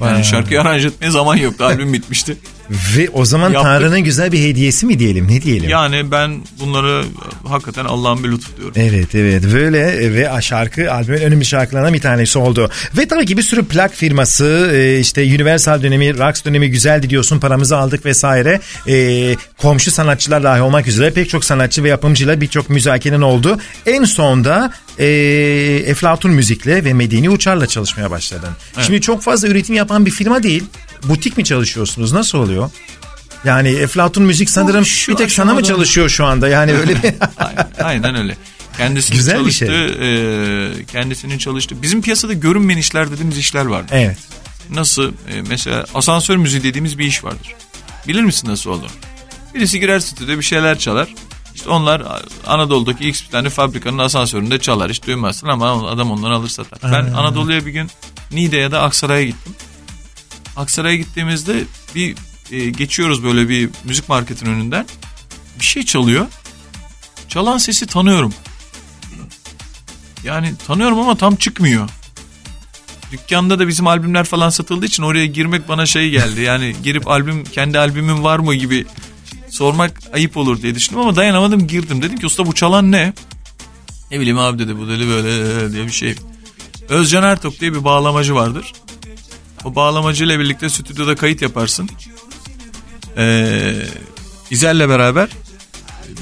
Yani şarkıyı aranj etmeye zaman yoktu. Albüm bitmişti. Ve o zaman Yaptık. Tanrı'nın güzel bir hediyesi mi diyelim? Ne diyelim? Yani ben bunları hakikaten Allah'ın bir lütfu diyorum. Evet evet böyle ve şarkı albümün önemli şarkılarından bir tanesi oldu. Ve tabii ki bir sürü plak firması e, işte Universal dönemi, Rax dönemi güzeldi diyorsun paramızı aldık vesaire. E, komşu sanatçılar dahi olmak üzere pek çok sanatçı ve yapımcıyla birçok müzakerenin oldu. En sonda e, Eflatun Müzik'le ve Medeni Uçar'la çalışmaya başladın. Şimdi çok fazla üretim yapan bir firma değil. Butik mi çalışıyorsunuz? Nasıl oluyor? Yani Eflatun Müzik sanırım şu bir tek sana mı çalışıyor şu anda? Yani öyle bir... Aynen, aynen öyle. Kendisinin Güzel bir çalıştığı, şey. e, kendisinin çalıştığı. Bizim piyasada görünmeyen işler dediğimiz işler vardır. evet. Nasıl? E, mesela asansör müziği dediğimiz bir iş vardır. Bilir misin nasıl olduğunu? Birisi girer stüdyoda bir şeyler çalar. İşte onlar Anadolu'daki X bir tane fabrikanın asansöründe çalar. Hiç duymazsın ama adam onları alır satar. Ben Anadolu'ya bir gün Niğde ya da Aksaray'a gittim. Aksaray'a gittiğimizde bir e, geçiyoruz böyle bir müzik marketin önünden. Bir şey çalıyor. Çalan sesi tanıyorum. Yani tanıyorum ama tam çıkmıyor. Dükkanda da bizim albümler falan satıldığı için oraya girmek bana şey geldi. Yani girip albüm kendi albümüm var mı gibi sormak ayıp olur diye düşündüm ama dayanamadım girdim. Dedim ki usta bu çalan ne? Ne bileyim abi dedi bu dedi böyle diye bir şey. Özcan Ertok diye bir bağlamacı vardır. O bağlamacıyla birlikte stüdyoda kayıt yaparsın. Ee, İzel'le beraber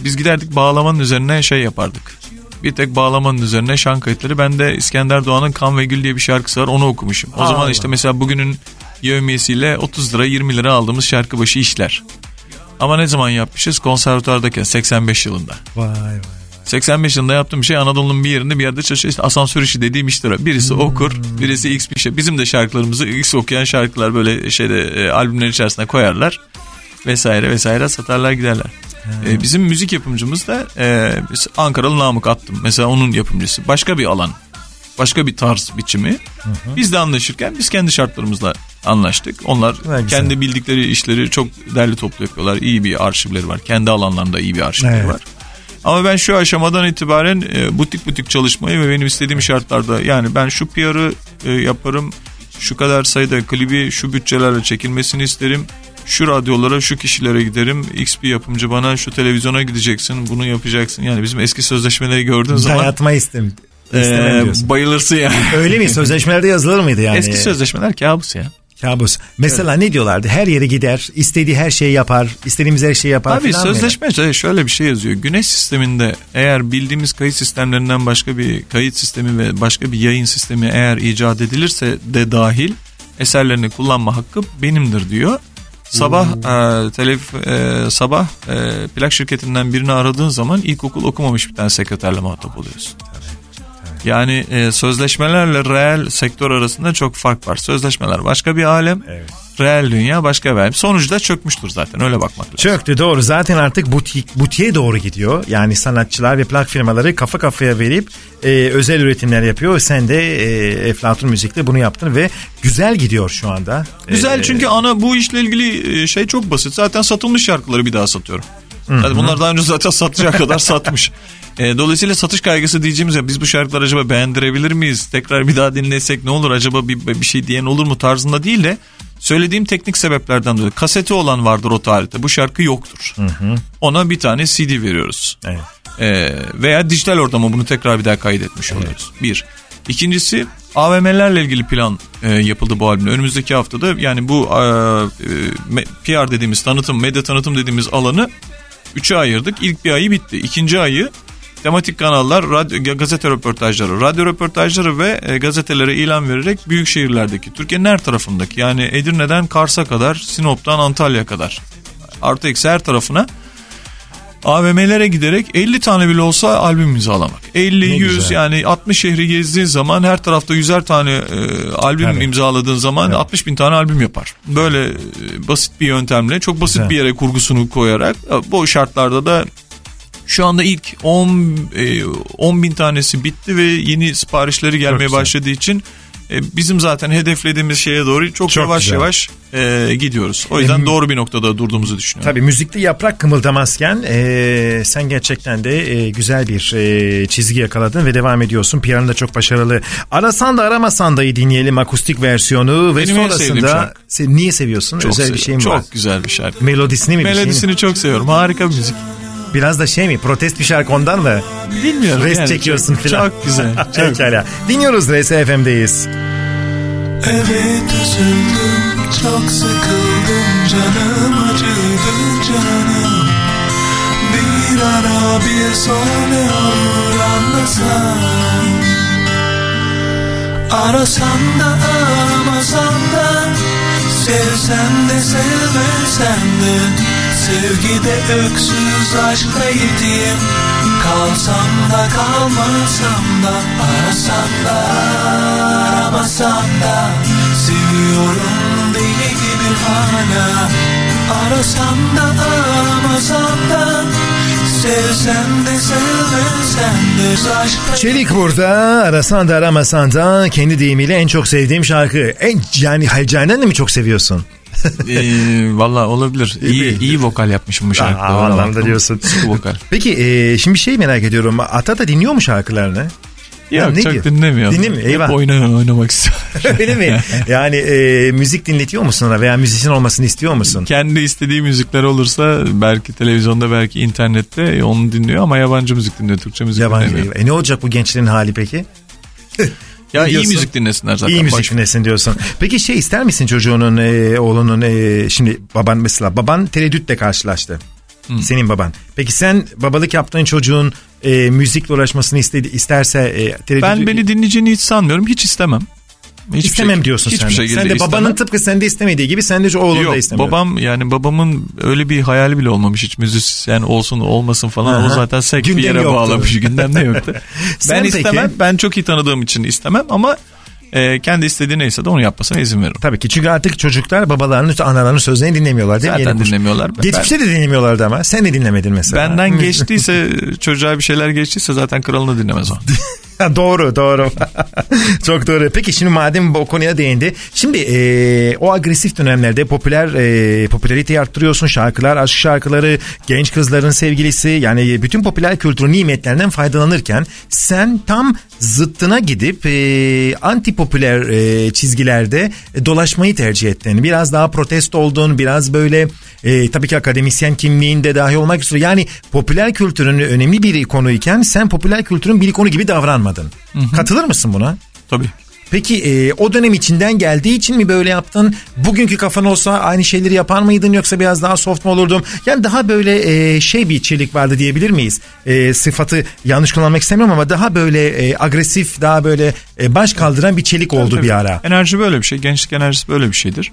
biz giderdik bağlamanın üzerine şey yapardık. Bir tek bağlamanın üzerine şan kayıtları. Ben de İskender Doğan'ın Kan ve Gül diye bir şarkısı var onu okumuşum. O zaman Allah. işte mesela bugünün yevmiyesiyle 30 lira 20 lira aldığımız şarkı başı işler. Ama ne zaman yapmışız? Konservatuvardayken 85 yılında. Vay vay. 85 yılında yaptığım şey Anadolu'nun bir yerinde bir yerde çalışıyor. İşte asansör işi dediğim iştir. o. Birisi okur, birisi X bir şey. Bizim de şarkılarımızı X okuyan şarkılar böyle şeyde e, albümlerin içerisine koyarlar. Vesaire vesaire satarlar giderler. E, bizim müzik yapımcımız da e, biz Ankaralı Namık Attım. Mesela onun yapımcısı. Başka bir alan. Başka bir tarz biçimi. Biz de anlaşırken biz kendi şartlarımızla anlaştık. Onlar güzel. kendi bildikleri işleri çok derli toplu yapıyorlar. İyi bir arşivleri var. Kendi alanlarında iyi bir arşivleri Evet. var. Ama ben şu aşamadan itibaren e, butik butik çalışmayı ve benim istediğim şartlarda yani ben şu PR'ı e, yaparım. Şu kadar sayıda klibi şu bütçelerle çekilmesini isterim. Şu radyolara şu kişilere giderim. X bir yapımcı bana şu televizyona gideceksin bunu yapacaksın. Yani bizim eski sözleşmeleri gördüğün zaman Dayatma istem. istemem e, diyorsun. bayılırsın yani. Öyle mi? Sözleşmelerde yazılır mıydı yani? Eski sözleşmeler kabus ya. Kabus. Mesela ne diyorlardı? Her yere gider, istediği her şeyi yapar, istediğimiz her şeyi yapar Abi sözleşme şöyle bir şey yazıyor. Güneş sisteminde eğer bildiğimiz kayıt sistemlerinden başka bir kayıt sistemi ve başka bir yayın sistemi eğer icat edilirse de dahil eserlerini kullanma hakkı benimdir diyor. Sabah e, telef e, sabah e, plak şirketinden birini aradığın zaman ilkokul okumamış bir tane sekreterle muhatap oluyorsun. Yani e, sözleşmelerle reel sektör arasında çok fark var. Sözleşmeler başka bir alem, Evet. reel dünya başka bir alem. Sonuçta çökmüştür zaten öyle bakmak lazım. Çöktü doğru. Zaten artık butik, butiğe doğru gidiyor. Yani sanatçılar ve plak firmaları kafa kafaya verip e, özel üretimler yapıyor. Sen de e, Eflatun Müzik'te bunu yaptın ve güzel gidiyor şu anda. Güzel E, çünkü ana bu işle ilgili e, şey çok basit. Zaten satılmış şarkıları bir daha satıyorum. Yani bunlar daha önce zaten satacak kadar satmış. E, dolayısıyla satış kaygısı diyeceğimiz ya biz bu şarkıları acaba beğendirebilir miyiz? Tekrar bir daha dinlesek ne olur? Acaba bir, bir şey diyen olur mu tarzında değil de söylediğim teknik sebeplerden dolayı. Kaseti olan vardır o tarihte. Bu şarkı yoktur. Ona bir tane CD veriyoruz. Evet. Ee, veya dijital ortama bunu tekrar bir daha kaydetmiş oluyoruz. Bir. İkincisi AVM'lerle ilgili plan e, yapıldı bu albümde. Önümüzdeki haftada yani bu e, e, PR dediğimiz tanıtım, medya tanıtım dediğimiz alanı üçe ayırdık. İlk bir ayı bitti. İkinci ayı tematik kanallar, radyo, gazete röportajları, radyo röportajları ve e, gazetelere ilan vererek büyük şehirlerdeki, Türkiye'nin her tarafındaki yani Edirne'den Kars'a kadar, Sinop'tan Antalya kadar artı eksi her tarafına AVM'lere giderek 50 tane bile olsa albüm imzalamak. 50, Ne 100 güzel. yani 60 şehri gezdiğin zaman her tarafta 100'er tane e, albüm Tabii. imzaladığın zaman 60 bin tane albüm yapar. Böyle e, basit bir yöntemle çok basit Güzel. bir yere kurgusunu koyarak e, bu şartlarda da şu anda ilk 10 e, 10 bin tanesi bitti ve yeni siparişleri gelmeye güzel. başladığı için e, bizim zaten hedeflediğimiz şeye doğru çok, Çok yavaş güzel. yavaş e, gidiyoruz. O yüzden Em- doğru bir noktada durduğumuzu düşünüyorum. Tabii müzikte yaprak kımıldamazken e, sen gerçekten de e, güzel bir e, çizgi yakaladın ve devam ediyorsun. Piyanın da çok başarılı. Arasan da aramasan da'yı dinleyelim akustik versiyonu ve Benim sonrasında sen niye seviyorsun? Çok Özel bir seviyorum. şey mi Çok var? güzel bir şarkı. Melodisini mi? bir şey mi? Melodisini çok seviyorum. Harika bir müzik. Biraz da şey mi? Protest bir şarkı ondan mı? Bilmiyorum. Rest yani. çekiyorsun Çok- filan. Çok güzel. Çok. Pekala. Dinliyoruz Rese FM'deyiz. Evet üzüldüm çok sıkıldım canım acıdı canım Bir ara bir son ne olur anlasam Arasan da aramasan da Sevsen de sevmesen de Sevgide öksüz aşkta yetim Kalsam da kalmasam da Arasam da aramasam da Seviyorum deli gibi hala Arasam da aramasam da Çelik burada arasan da aramasan da kendi deyimiyle en çok sevdiğim şarkı. En yani Halcane'den de mi çok seviyorsun? Ee, Valla olabilir. İyi, iyi vokal yapmışım bu şarkıda. Aa, anlamda diyorsun. Vokal. Peki e, şimdi şey merak ediyorum. Ata da dinliyor mu şarkılarını? Yok ne çok diyor? dinlemiyorum. Dinlemiyor, eyvah. Hep oyna, oynamak istiyorum. Öyle mi? Yani e, müzik dinletiyor musun ona veya müzisyen olmasını istiyor musun? Kendi istediği müzikler olursa belki televizyonda belki internette onu dinliyor ama yabancı müzik dinliyor. Türkçe müzik Yabancı. dinlemiyor. E, ne olacak bu gençlerin hali peki? Ya iyi diyorsun? müzik dinlesinler zaten. İyi müzik Boş- dinlesin diyorsun. Peki şey ister misin çocuğunun, e, oğlunun, e, şimdi baban mesela baban tereddütle karşılaştı. Senin baban. Peki sen babalık yaptığın çocuğun e, müzikle uğraşmasını istedi, isterse e, tereddüt... Ben beni dinleyeceğini hiç sanmıyorum. Hiç istemem. Hiçbir istemem şey- diyorsun hiçbir sen. de. şekilde sen de babanın istemem. tıpkı sende istemediği gibi sen de oğlun da Yok istemiyor. babam yani babamın öyle bir hayali bile olmamış hiç müzisyen olsun olmasın falan Aha. o zaten sek bir yere yoktu. bağlamış gündemde yoktu. Sen ben peki? istemem ben çok iyi tanıdığım için istemem ama e, kendi istediği neyse de onu yapmasına izin veririm. Tabii ki çünkü artık çocuklar babalarının, analarının sözlerini dinlemiyorlar değil mi? Zaten Yeni dinlemiyorlar. Ben- Geçmişte de dinlemiyorlardı ama sen de dinlemedin mesela. Benden geçtiyse çocuğa bir şeyler geçtiyse zaten kralını dinlemez o. Doğru doğru. Çok doğru. Peki şimdi madem bu konuya değindi. Şimdi e, o agresif dönemlerde popüler e, popülariteyi arttırıyorsun. Şarkılar, aşk şarkıları, genç kızların sevgilisi yani bütün popüler kültür nimetlerinden faydalanırken sen tam zıttına gidip e, anti popüler e, çizgilerde e, dolaşmayı tercih ettin. Biraz daha protest oldun. Biraz böyle e, tabii ki akademisyen kimliğinde dahi olmak üzere. Yani popüler kültürün önemli bir konuyken sen popüler kültürün bir konu gibi davranmadın. Katılır mısın buna? Tabii. Peki e, o dönem içinden geldiği için mi böyle yaptın? Bugünkü kafan olsa aynı şeyleri yapar mıydın yoksa biraz daha soft mu olurdun? Yani daha böyle e, şey bir çelik vardı diyebilir miyiz? E, sıfatı yanlış kullanmak istemiyorum ama daha böyle e, agresif, daha böyle e, baş kaldıran bir çelik oldu Tabii. bir ara. Enerji böyle bir şey. Gençlik enerjisi böyle bir şeydir.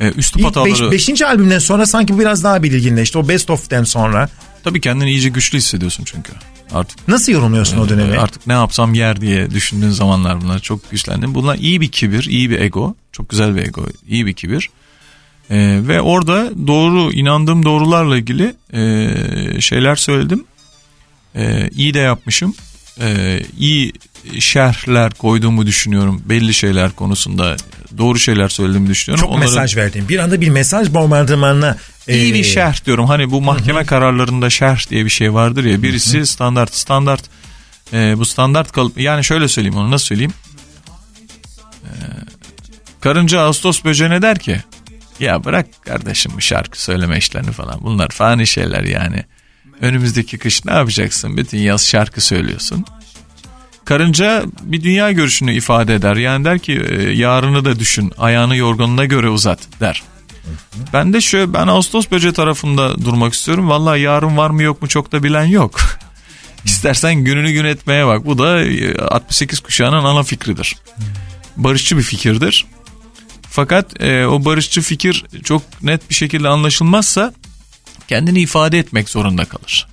E, üstü İlk hataları beş, beşinci albümden sonra sanki biraz daha belirginleşti. O Best of'ten sonra. tabii kendini iyice güçlü hissediyorsun çünkü. Artık Nasıl yorumluyorsun o dönemi? Ee, Artık ne yapsam yer diye düşündüğün zamanlar bunlar çok güçlendim. Bunlar iyi bir kibir, iyi bir ego. Çok güzel bir ego, iyi bir kibir. Ee, ve orada doğru, inandığım doğrularla ilgili e, şeyler söyledim. Ee, iyi de yapmışım. Ee, iyi şerhler koyduğumu düşünüyorum. Belli şeyler konusunda doğru şeyler söylediğimi düşünüyorum. Çok Onları- mesaj verdin. Bir anda bir mesaj bombardımanına. İyi bir e, şerh diyorum. Hani bu mahkeme kararlarında şerh diye bir şey vardır ya. Birisi standart standart e, bu standart kalıp yani şöyle söyleyeyim onu nasıl söyleyeyim? E, karınca Ağustos böceğine der ki ya bırak kardeşim bu şarkı söyleme işlerini falan. Bunlar fani şeyler yani. Önümüzdeki kış ne yapacaksın? Bütün yaz şarkı söylüyorsun. Karınca bir dünya görüşünü ifade eder. Yani der ki e, yarını da düşün, ayağını yorganına göre uzat der. Ben de şöyle ben Ağustos böceği tarafında durmak istiyorum. Vallahi yarın var mı yok mu çok da bilen yok. İstersen gününü gün etmeye bak. Bu da e, 68 kuşağının ana fikridir. Barışçı bir fikirdir. Fakat e, o barışçı fikir çok net bir şekilde anlaşılmazsa kendini ifade etmek zorunda kalır.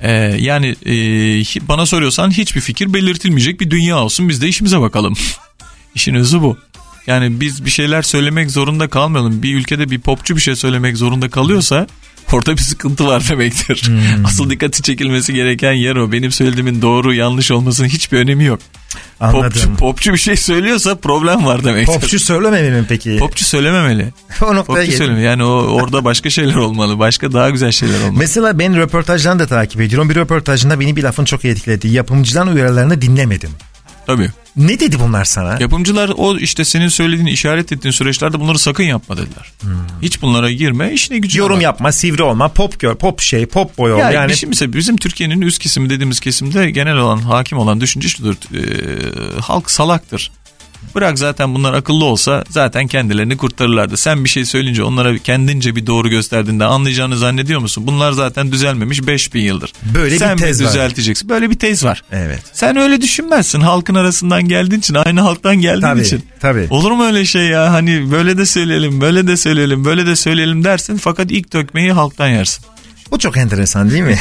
E, yani e, bana soruyorsan hiçbir fikir belirtilmeyecek bir dünya olsun biz de işimize bakalım. İşin özü bu. Yani biz bir şeyler söylemek zorunda kalmayalım. Bir ülkede bir popçu bir şey söylemek zorunda kalıyorsa orada bir sıkıntı var demektir. Asıl dikkati çekilmesi gereken yer o. Benim söylediğimin doğru yanlış olmasının hiçbir önemi yok. Anladım. Popçu, popçu bir şey söylüyorsa problem var demektir. Popçu söylememeli mi peki? Popçu söylememeli. o noktaya Popçu söylemeli. Yani o orada başka şeyler olmalı. Başka daha güzel şeyler olmalı. Mesela ben röportajlarını da takip ediyorum. Bir röportajında beni bir lafın çok etkiledi. Yapımcıların uyarılarını dinlemedim. Tabii. Ne dedi bunlar sana? Yapımcılar o işte senin söylediğin işaret ettiğin süreçlerde bunları sakın yapma dediler. Hiç bunlara girme işine gücüne Yorum bak. yapma, sivri olma, pop gör, pop şey, pop boy ol. Ya yani mesela bizim Türkiye'nin üst kesimi dediğimiz kesimde genel olan hakim olan düşünce şudur. Ee, halk salaktır. Bırak zaten bunlar akıllı olsa zaten kendilerini kurtarırlardı. Sen bir şey söyleyince onlara kendince bir doğru gösterdiğinde anlayacağını zannediyor musun? Bunlar zaten düzelmemiş 5000 yıldır. Böyle bir Sen mi tez var. düzelteceksin? Böyle bir tez var. Evet. Sen öyle düşünmezsin. Halkın arasından geldiğin için, aynı halktan geldiğin Tabii, için. tabii. Olur mu öyle şey ya? Hani böyle de söyleyelim, böyle de söyleyelim, böyle de söyleyelim dersin fakat ilk dökmeyi halktan yersin. Bu çok enteresan değil mi?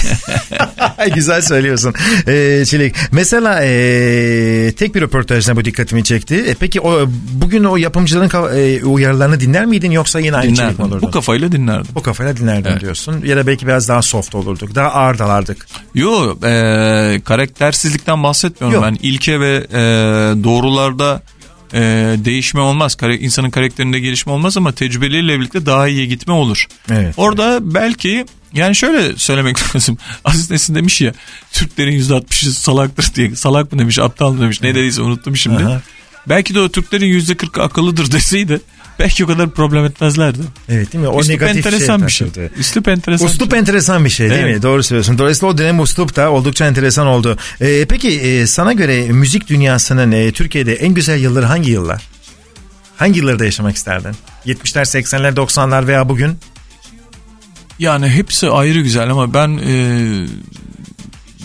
Güzel söylüyorsun. Ee, Çelik. Mesela ee, tek bir röportajda bu dikkatimi çekti. E, peki o bugün o yapımcıların ee, uyarılarını dinler miydin yoksa yine aynı Dinlerdim. olurdu? Bu kafayla dinlerdim. Bu kafayla dinlerdim Evet. diyorsun. Ya da belki biraz daha soft olurduk. Daha ağır dalardık. Yo e, karaktersizlikten bahsetmiyorum Yok. ben. İlke ve e, doğrularda e, değişme olmaz. Kare, insanın karakterinde gelişme olmaz ama tecrübeleriyle birlikte daha iyiye gitme olur. Evet. Orada belki yani şöyle söylemek lazım. Aziz Nesin demiş ya Türklerin %60'ı salaktır diye. Salak mı demiş aptal mı demiş ne dediyse unuttum şimdi. Aha. Belki de o Türklerin %40'ı akıllıdır deseydi belki o kadar problem etmezlerdi. Evet değil mi? O Üslup negatif enteresan şey bir şey. Üslup enteresan bir Uslup şey. enteresan bir şey değil Evet. mi? Doğru söylüyorsun. Dolayısıyla o dönem uslup da oldukça enteresan oldu. Ee, peki e, sana göre müzik dünyasının e, Türkiye'de en güzel yılları hangi yıllar? Hangi yıllarda yaşamak isterdin? 70'ler, 80'ler, 90'lar veya bugün? Yani hepsi ayrı güzel ama ben e,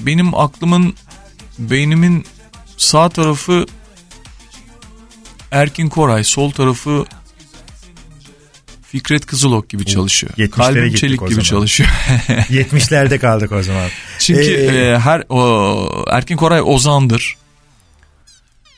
benim aklımın beynimin sağ tarafı Erkin Koray, sol tarafı Fikret Kızılok gibi çalışıyor. 70'lere Kalbim çelik gibi çalışıyor. 70'lerde kaldık o zaman. Çünkü Ee, e, her o, Erkin Koray ozandır.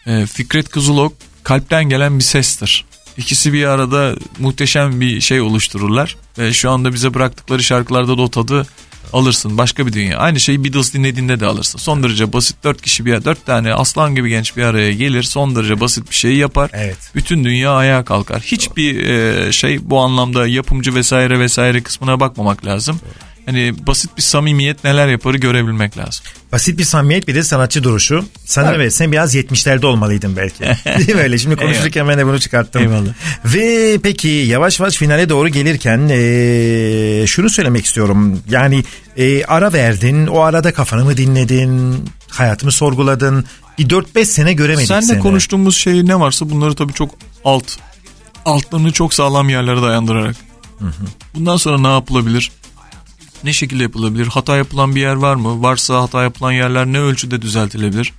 E, Fikret Kızılok kalpten gelen bir sestir. İkisi bir arada muhteşem bir şey oluştururlar. Ve şu anda bize bıraktıkları şarkılarda da o tadı alırsın. Başka bir dünya. Aynı şeyi Beatles dinlediğinde de alırsın. Son derece basit dört kişi bir dört tane aslan gibi genç bir araya gelir. Son derece basit bir şeyi yapar. Evet. Bütün dünya ayağa kalkar. Hiçbir e, şey bu anlamda yapımcı vesaire vesaire kısmına bakmamak lazım. Hani basit bir samimiyet neler yaparı görebilmek lazım. Basit bir samimiyet bir de sanatçı duruşu. Sanırım Evet. evet. sen biraz 70'lerde olmalıydın belki. Değil mi öyle? Şimdi konuşurken ben de bunu çıkarttım. Eyvallah. Ve peki yavaş yavaş finale doğru gelirken eee, şunu söylemek istiyorum. Yani eee, ara verdin, o arada kafanı mı dinledin, hayatımı sorguladın. Bir 4-5 sene göremedik Senle seni. konuştuğumuz şey ne varsa bunları tabii çok alt altlarını çok sağlam yerlere dayandırarak. Bundan sonra ne yapılabilir? Ne şekilde yapılabilir? Hata yapılan bir yer var mı? Varsa hata yapılan yerler ne ölçüde düzeltilebilir?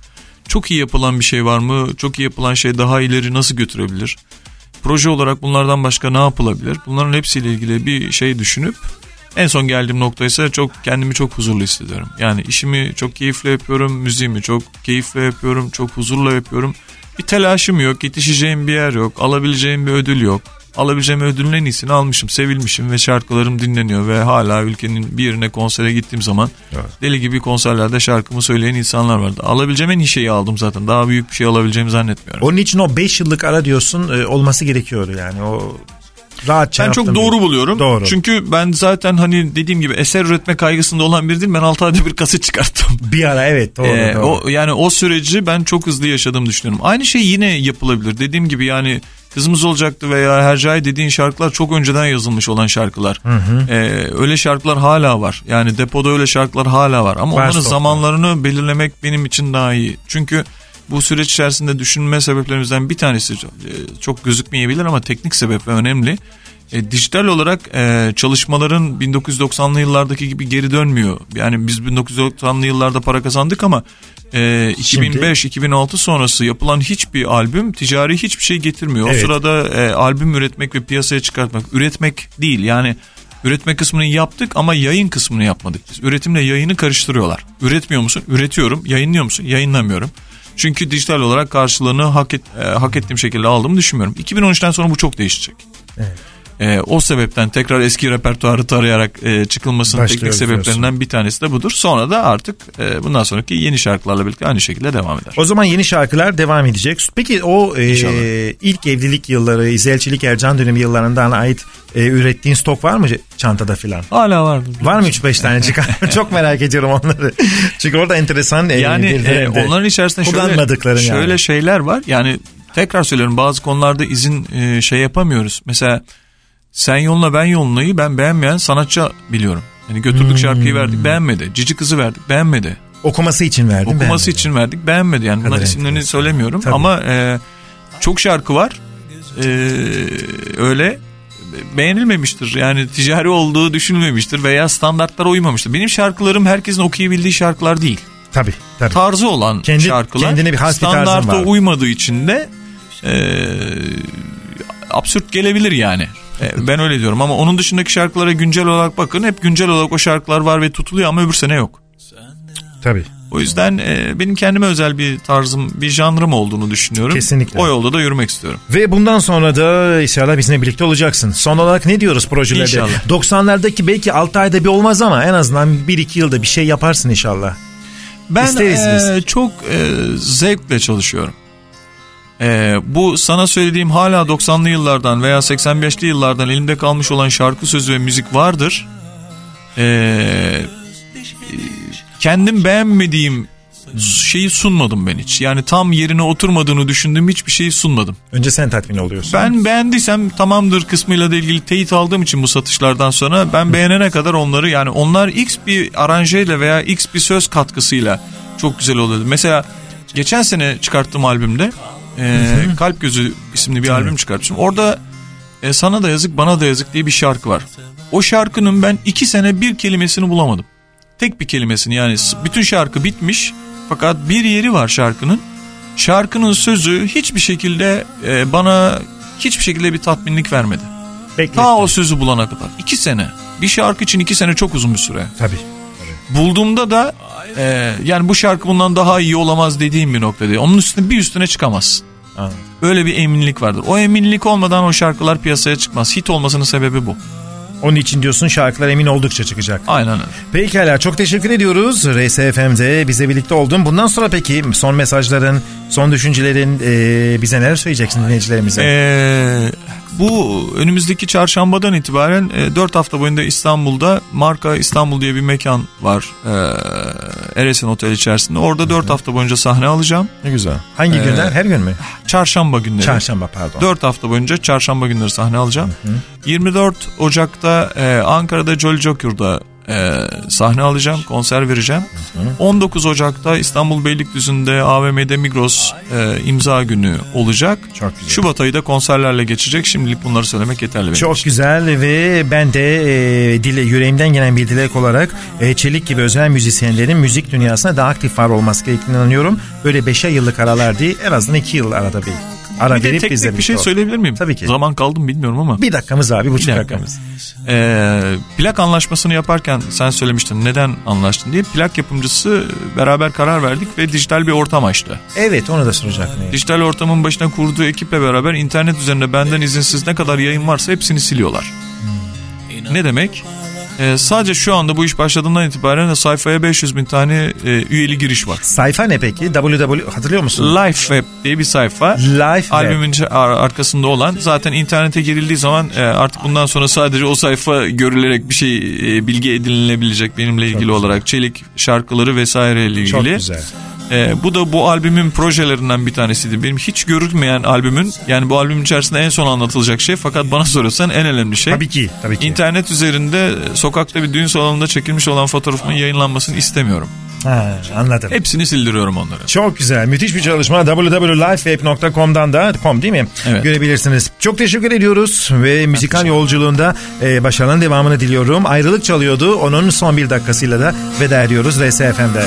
Çok iyi yapılan bir şey var mı? Çok iyi yapılan şey daha ileri nasıl götürebilir? Proje olarak bunlardan başka ne yapılabilir? Bunların hepsiyle ilgili bir şey düşünüp en son geldiğim nokta ise çok kendimi çok huzurlu hissediyorum. Yani işimi çok keyifle yapıyorum, müziğimi çok keyifle yapıyorum, çok huzurla yapıyorum. Bir telaşım yok, yetişeceğim bir yer yok, alabileceğim bir ödül yok. Alabileceğim ödülün en iyisini almışım, sevilmişim ve şarkılarım dinleniyor ve hala ülkenin bir yerine konsere gittiğim zaman deli gibi konserlerde şarkımı söyleyen insanlar vardı. Alabileceğim en iyi şeyi aldım zaten. Daha büyük bir şey alabileceğimi zannetmiyorum. Onun için o 5 yıllık ara diyorsun e, olması gerekiyordu yani. O rahatça Ben çok doğru diyor. buluyorum. Doğru. Çünkü ben zaten hani dediğim gibi eser üretme kaygısında olan biri değilim. Ben 6 ayda bir kaset çıkarttım. Bir ara evet doğru Ee, doğru. o yani o süreci ben çok hızlı yaşadığımı düşünüyorum. Aynı şey yine yapılabilir. Dediğim gibi yani kızımız olacaktı veya Hercai dediğin şarkılar çok önceden yazılmış olan şarkılar. Ee, öyle şarkılar hala var. Yani depoda öyle şarkılar hala var. Ama Var onların zamanlarını belirlemek benim için daha iyi. Çünkü bu süreç içerisinde düşünme sebeplerimizden bir tanesi e, çok gözükmeyebilir ama teknik sebep ve önemli. E, dijital olarak e, çalışmaların 1990'lı yıllardaki gibi geri dönmüyor. Yani biz 1990'lı yıllarda para kazandık ama e, 2005-2006 sonrası yapılan hiçbir albüm ticari hiçbir şey getirmiyor. Evet. O sırada e, albüm üretmek ve piyasaya çıkartmak. Üretmek değil yani üretme kısmını yaptık ama yayın kısmını yapmadık biz. Üretimle yayını karıştırıyorlar. Üretmiyor musun? Üretiyorum. Yayınlıyor musun? Yayınlamıyorum. Çünkü dijital olarak karşılığını hak, et, e, hak ettiğim şekilde aldığımı düşünmüyorum. 2013'ten sonra bu çok değişecek. E, o sebepten tekrar eski repertuarı tarayarak e, çıkılmasının teknik Başlıyoruz sebeplerinden bir tanesi de budur. Sonra da artık e, bundan sonraki yeni şarkılarla birlikte aynı şekilde devam eder. O zaman yeni şarkılar devam edecek. Peki o e, İnşallah. ilk evlilik yılları, İzelçilik Ercan dönemi yıllarından ait e, ürettiğin stok var mı çantada filan? Hala vardır. Var mı 3-5 tane çıkan? Çok merak ediyorum onları. Çünkü orada enteresan e, Yani e, onların içerisinde şöyle, yani. şöyle şeyler var. Yani tekrar söylüyorum bazı konularda izin e, şey yapamıyoruz. Mesela sen yoluna ben yolunayı ben beğenmeyen sanatçı biliyorum. Yani götürdük Hmm. şarkıyı verdik beğenmedi. Cici kızı verdik beğenmedi. okuması için verdim. Okuması beğenmedim. için verdik beğenmedi. Yani bunların isimlerini söylemiyorum. Tabii. Ama e, çok şarkı var. E, öyle beğenilmemiştir. Yani ticari olduğu düşünülmemiştir veya standartlara uymamıştır. Benim şarkılarım herkesin okuyabildiği şarkılar değil Tabii tabii. tarzı olan Kendi- şarkılar kendine bir has bir standarta var. uymadığı için de e, absürt gelebilir yani. E, ben öyle diyorum ama onun dışındaki şarkılara güncel olarak bakın hep güncel olarak o şarkılar var ve tutuluyor ama öbür sene yok. Tabii. O yüzden e, benim kendime özel bir tarzım, bir janrım olduğunu düşünüyorum. Kesinlikle. O yolda da yürümek istiyorum. Ve bundan sonra da inşallah bizimle birlikte olacaksın. Son olarak ne diyoruz projelerde? İnşallah. 90'lardaki belki 6 ayda bir olmaz ama en azından 1-2 yılda bir şey yaparsın inşallah. Ben İsteriz biz. e, çok e, zevkle çalışıyorum. E, bu sana söylediğim hala 90'lı yıllardan veya 85'li yıllardan elimde kalmış olan şarkı sözü ve müzik vardır. E, e, kendim beğenmediğim şeyi sunmadım ben hiç. Yani tam yerine oturmadığını düşündüğüm hiçbir şeyi sunmadım. Önce sen tatmin oluyorsun. Ben beğendiysem tamamdır kısmıyla da ilgili teyit aldığım için bu satışlardan sonra ben beğenene kadar onları yani onlar x bir aranjeyle veya x bir söz katkısıyla çok güzel oluyordu. Mesela geçen sene çıkarttığım albümde e, Kalp Gözü isimli bir albüm çıkartmışım. Orada e, sana da yazık bana da yazık diye bir şarkı var. O şarkının ben iki sene bir kelimesini bulamadım. Tek bir kelimesini yani bütün şarkı bitmiş fakat bir yeri var şarkının. Şarkının sözü hiçbir şekilde e, bana hiçbir şekilde bir tatminlik vermedi. Bekle. Ta o sözü bulana kadar. iki sene. Bir şarkı için iki sene çok uzun bir süre. Tabii. Bulduğumda da e, yani bu şarkı bundan daha iyi olamaz dediğim bir noktada. Onun üstüne bir üstüne çıkamaz. Anladım. Öyle bir eminlik vardır. O eminlik olmadan o şarkılar piyasaya çıkmaz. Hit olmasının sebebi bu. Onun için diyorsun şarkılar emin oldukça çıkacak. Aynen öyle. Pekala çok teşekkür ediyoruz RSFM'de bize birlikte oldun. Bundan sonra peki son mesajların, son düşüncelerin e, bize neler söyleyeceksin dinleyicilerimize? Ee, bu önümüzdeki çarşambadan itibaren 4 hafta boyunca İstanbul'da Marka İstanbul diye bir mekan var. Ee, Eresin Otel içerisinde. Orada 4 hafta boyunca sahne alacağım. ne güzel. Hangi Ee, günler? Her gün mü? Çarşamba günleri. Çarşamba pardon. 4 hafta boyunca çarşamba günleri sahne alacağım. 24 Ocak'ta e, Ankara'da Jolly Joker'da e, sahne alacağım, konser vereceğim. 19 Ocak'ta İstanbul Beylikdüzü'nde AVM'de Migros e, imza günü olacak. Çok güzel. Şubat ayı da konserlerle geçecek. Şimdilik bunları söylemek yeterli benim Çok için. güzel ve ben de e, dile yüreğimden gelen bir dilek olarak e, Çelik gibi özel müzisyenlerin müzik dünyasına daha aktif var olması gerektiğini inanıyorum. Böyle 5'e yıllık aralar değil en azından 2 yıl arada bir ara Bir verip bizle bir şey ol. söyleyebilir miyim? Tabii ki. Zaman kaldı mı bilmiyorum ama. Bir dakikamız var bir buçuk Bir dakika. dakikamız. Ee, plak anlaşmasını yaparken sen söylemiştin neden anlaştın diye. Plak yapımcısı beraber karar verdik ve dijital bir ortam açtı. Evet onu da soracaktım. Dijital ortamın başına kurduğu ekiple beraber internet üzerinde benden izinsiz ne kadar yayın varsa hepsini siliyorlar. Ne demek? Ee, sadece şu anda bu iş başladığından itibaren de sayfaya 500 bin tane e, üyeli giriş var. Sayfa ne peki? www hatırlıyor musun? Live Web diye bir sayfa. Live Web. Albümün ar- arkasında olan zaten internete girildiği zaman e, artık bundan sonra sadece o sayfa görülerek bir şey e, bilgi edinilebilecek benimle ilgili güzel. olarak çelik şarkıları vesaire ile ilgili. Çok güzel. E, bu da bu albümün projelerinden bir tanesiydi. Benim hiç görülmeyen albümün yani bu albümün içerisinde en son anlatılacak şey fakat bana soruyorsan en önemli şey. Tabii ki. Tabii ki. İnternet üzerinde sokakta bir düğün salonunda çekilmiş olan fotoğrafımın yayınlanmasını istemiyorum. Ha, anladım. Hepsini sildiriyorum onları. Çok güzel. Müthiş bir çalışma. www.lifevape.com'dan da com değil mi? Evet. Görebilirsiniz. Çok teşekkür ediyoruz ve müzikal yolculuğunda e, başarılan devamını diliyorum. Ayrılık çalıyordu. Onun son bir dakikasıyla da veda ediyoruz RSFM'de.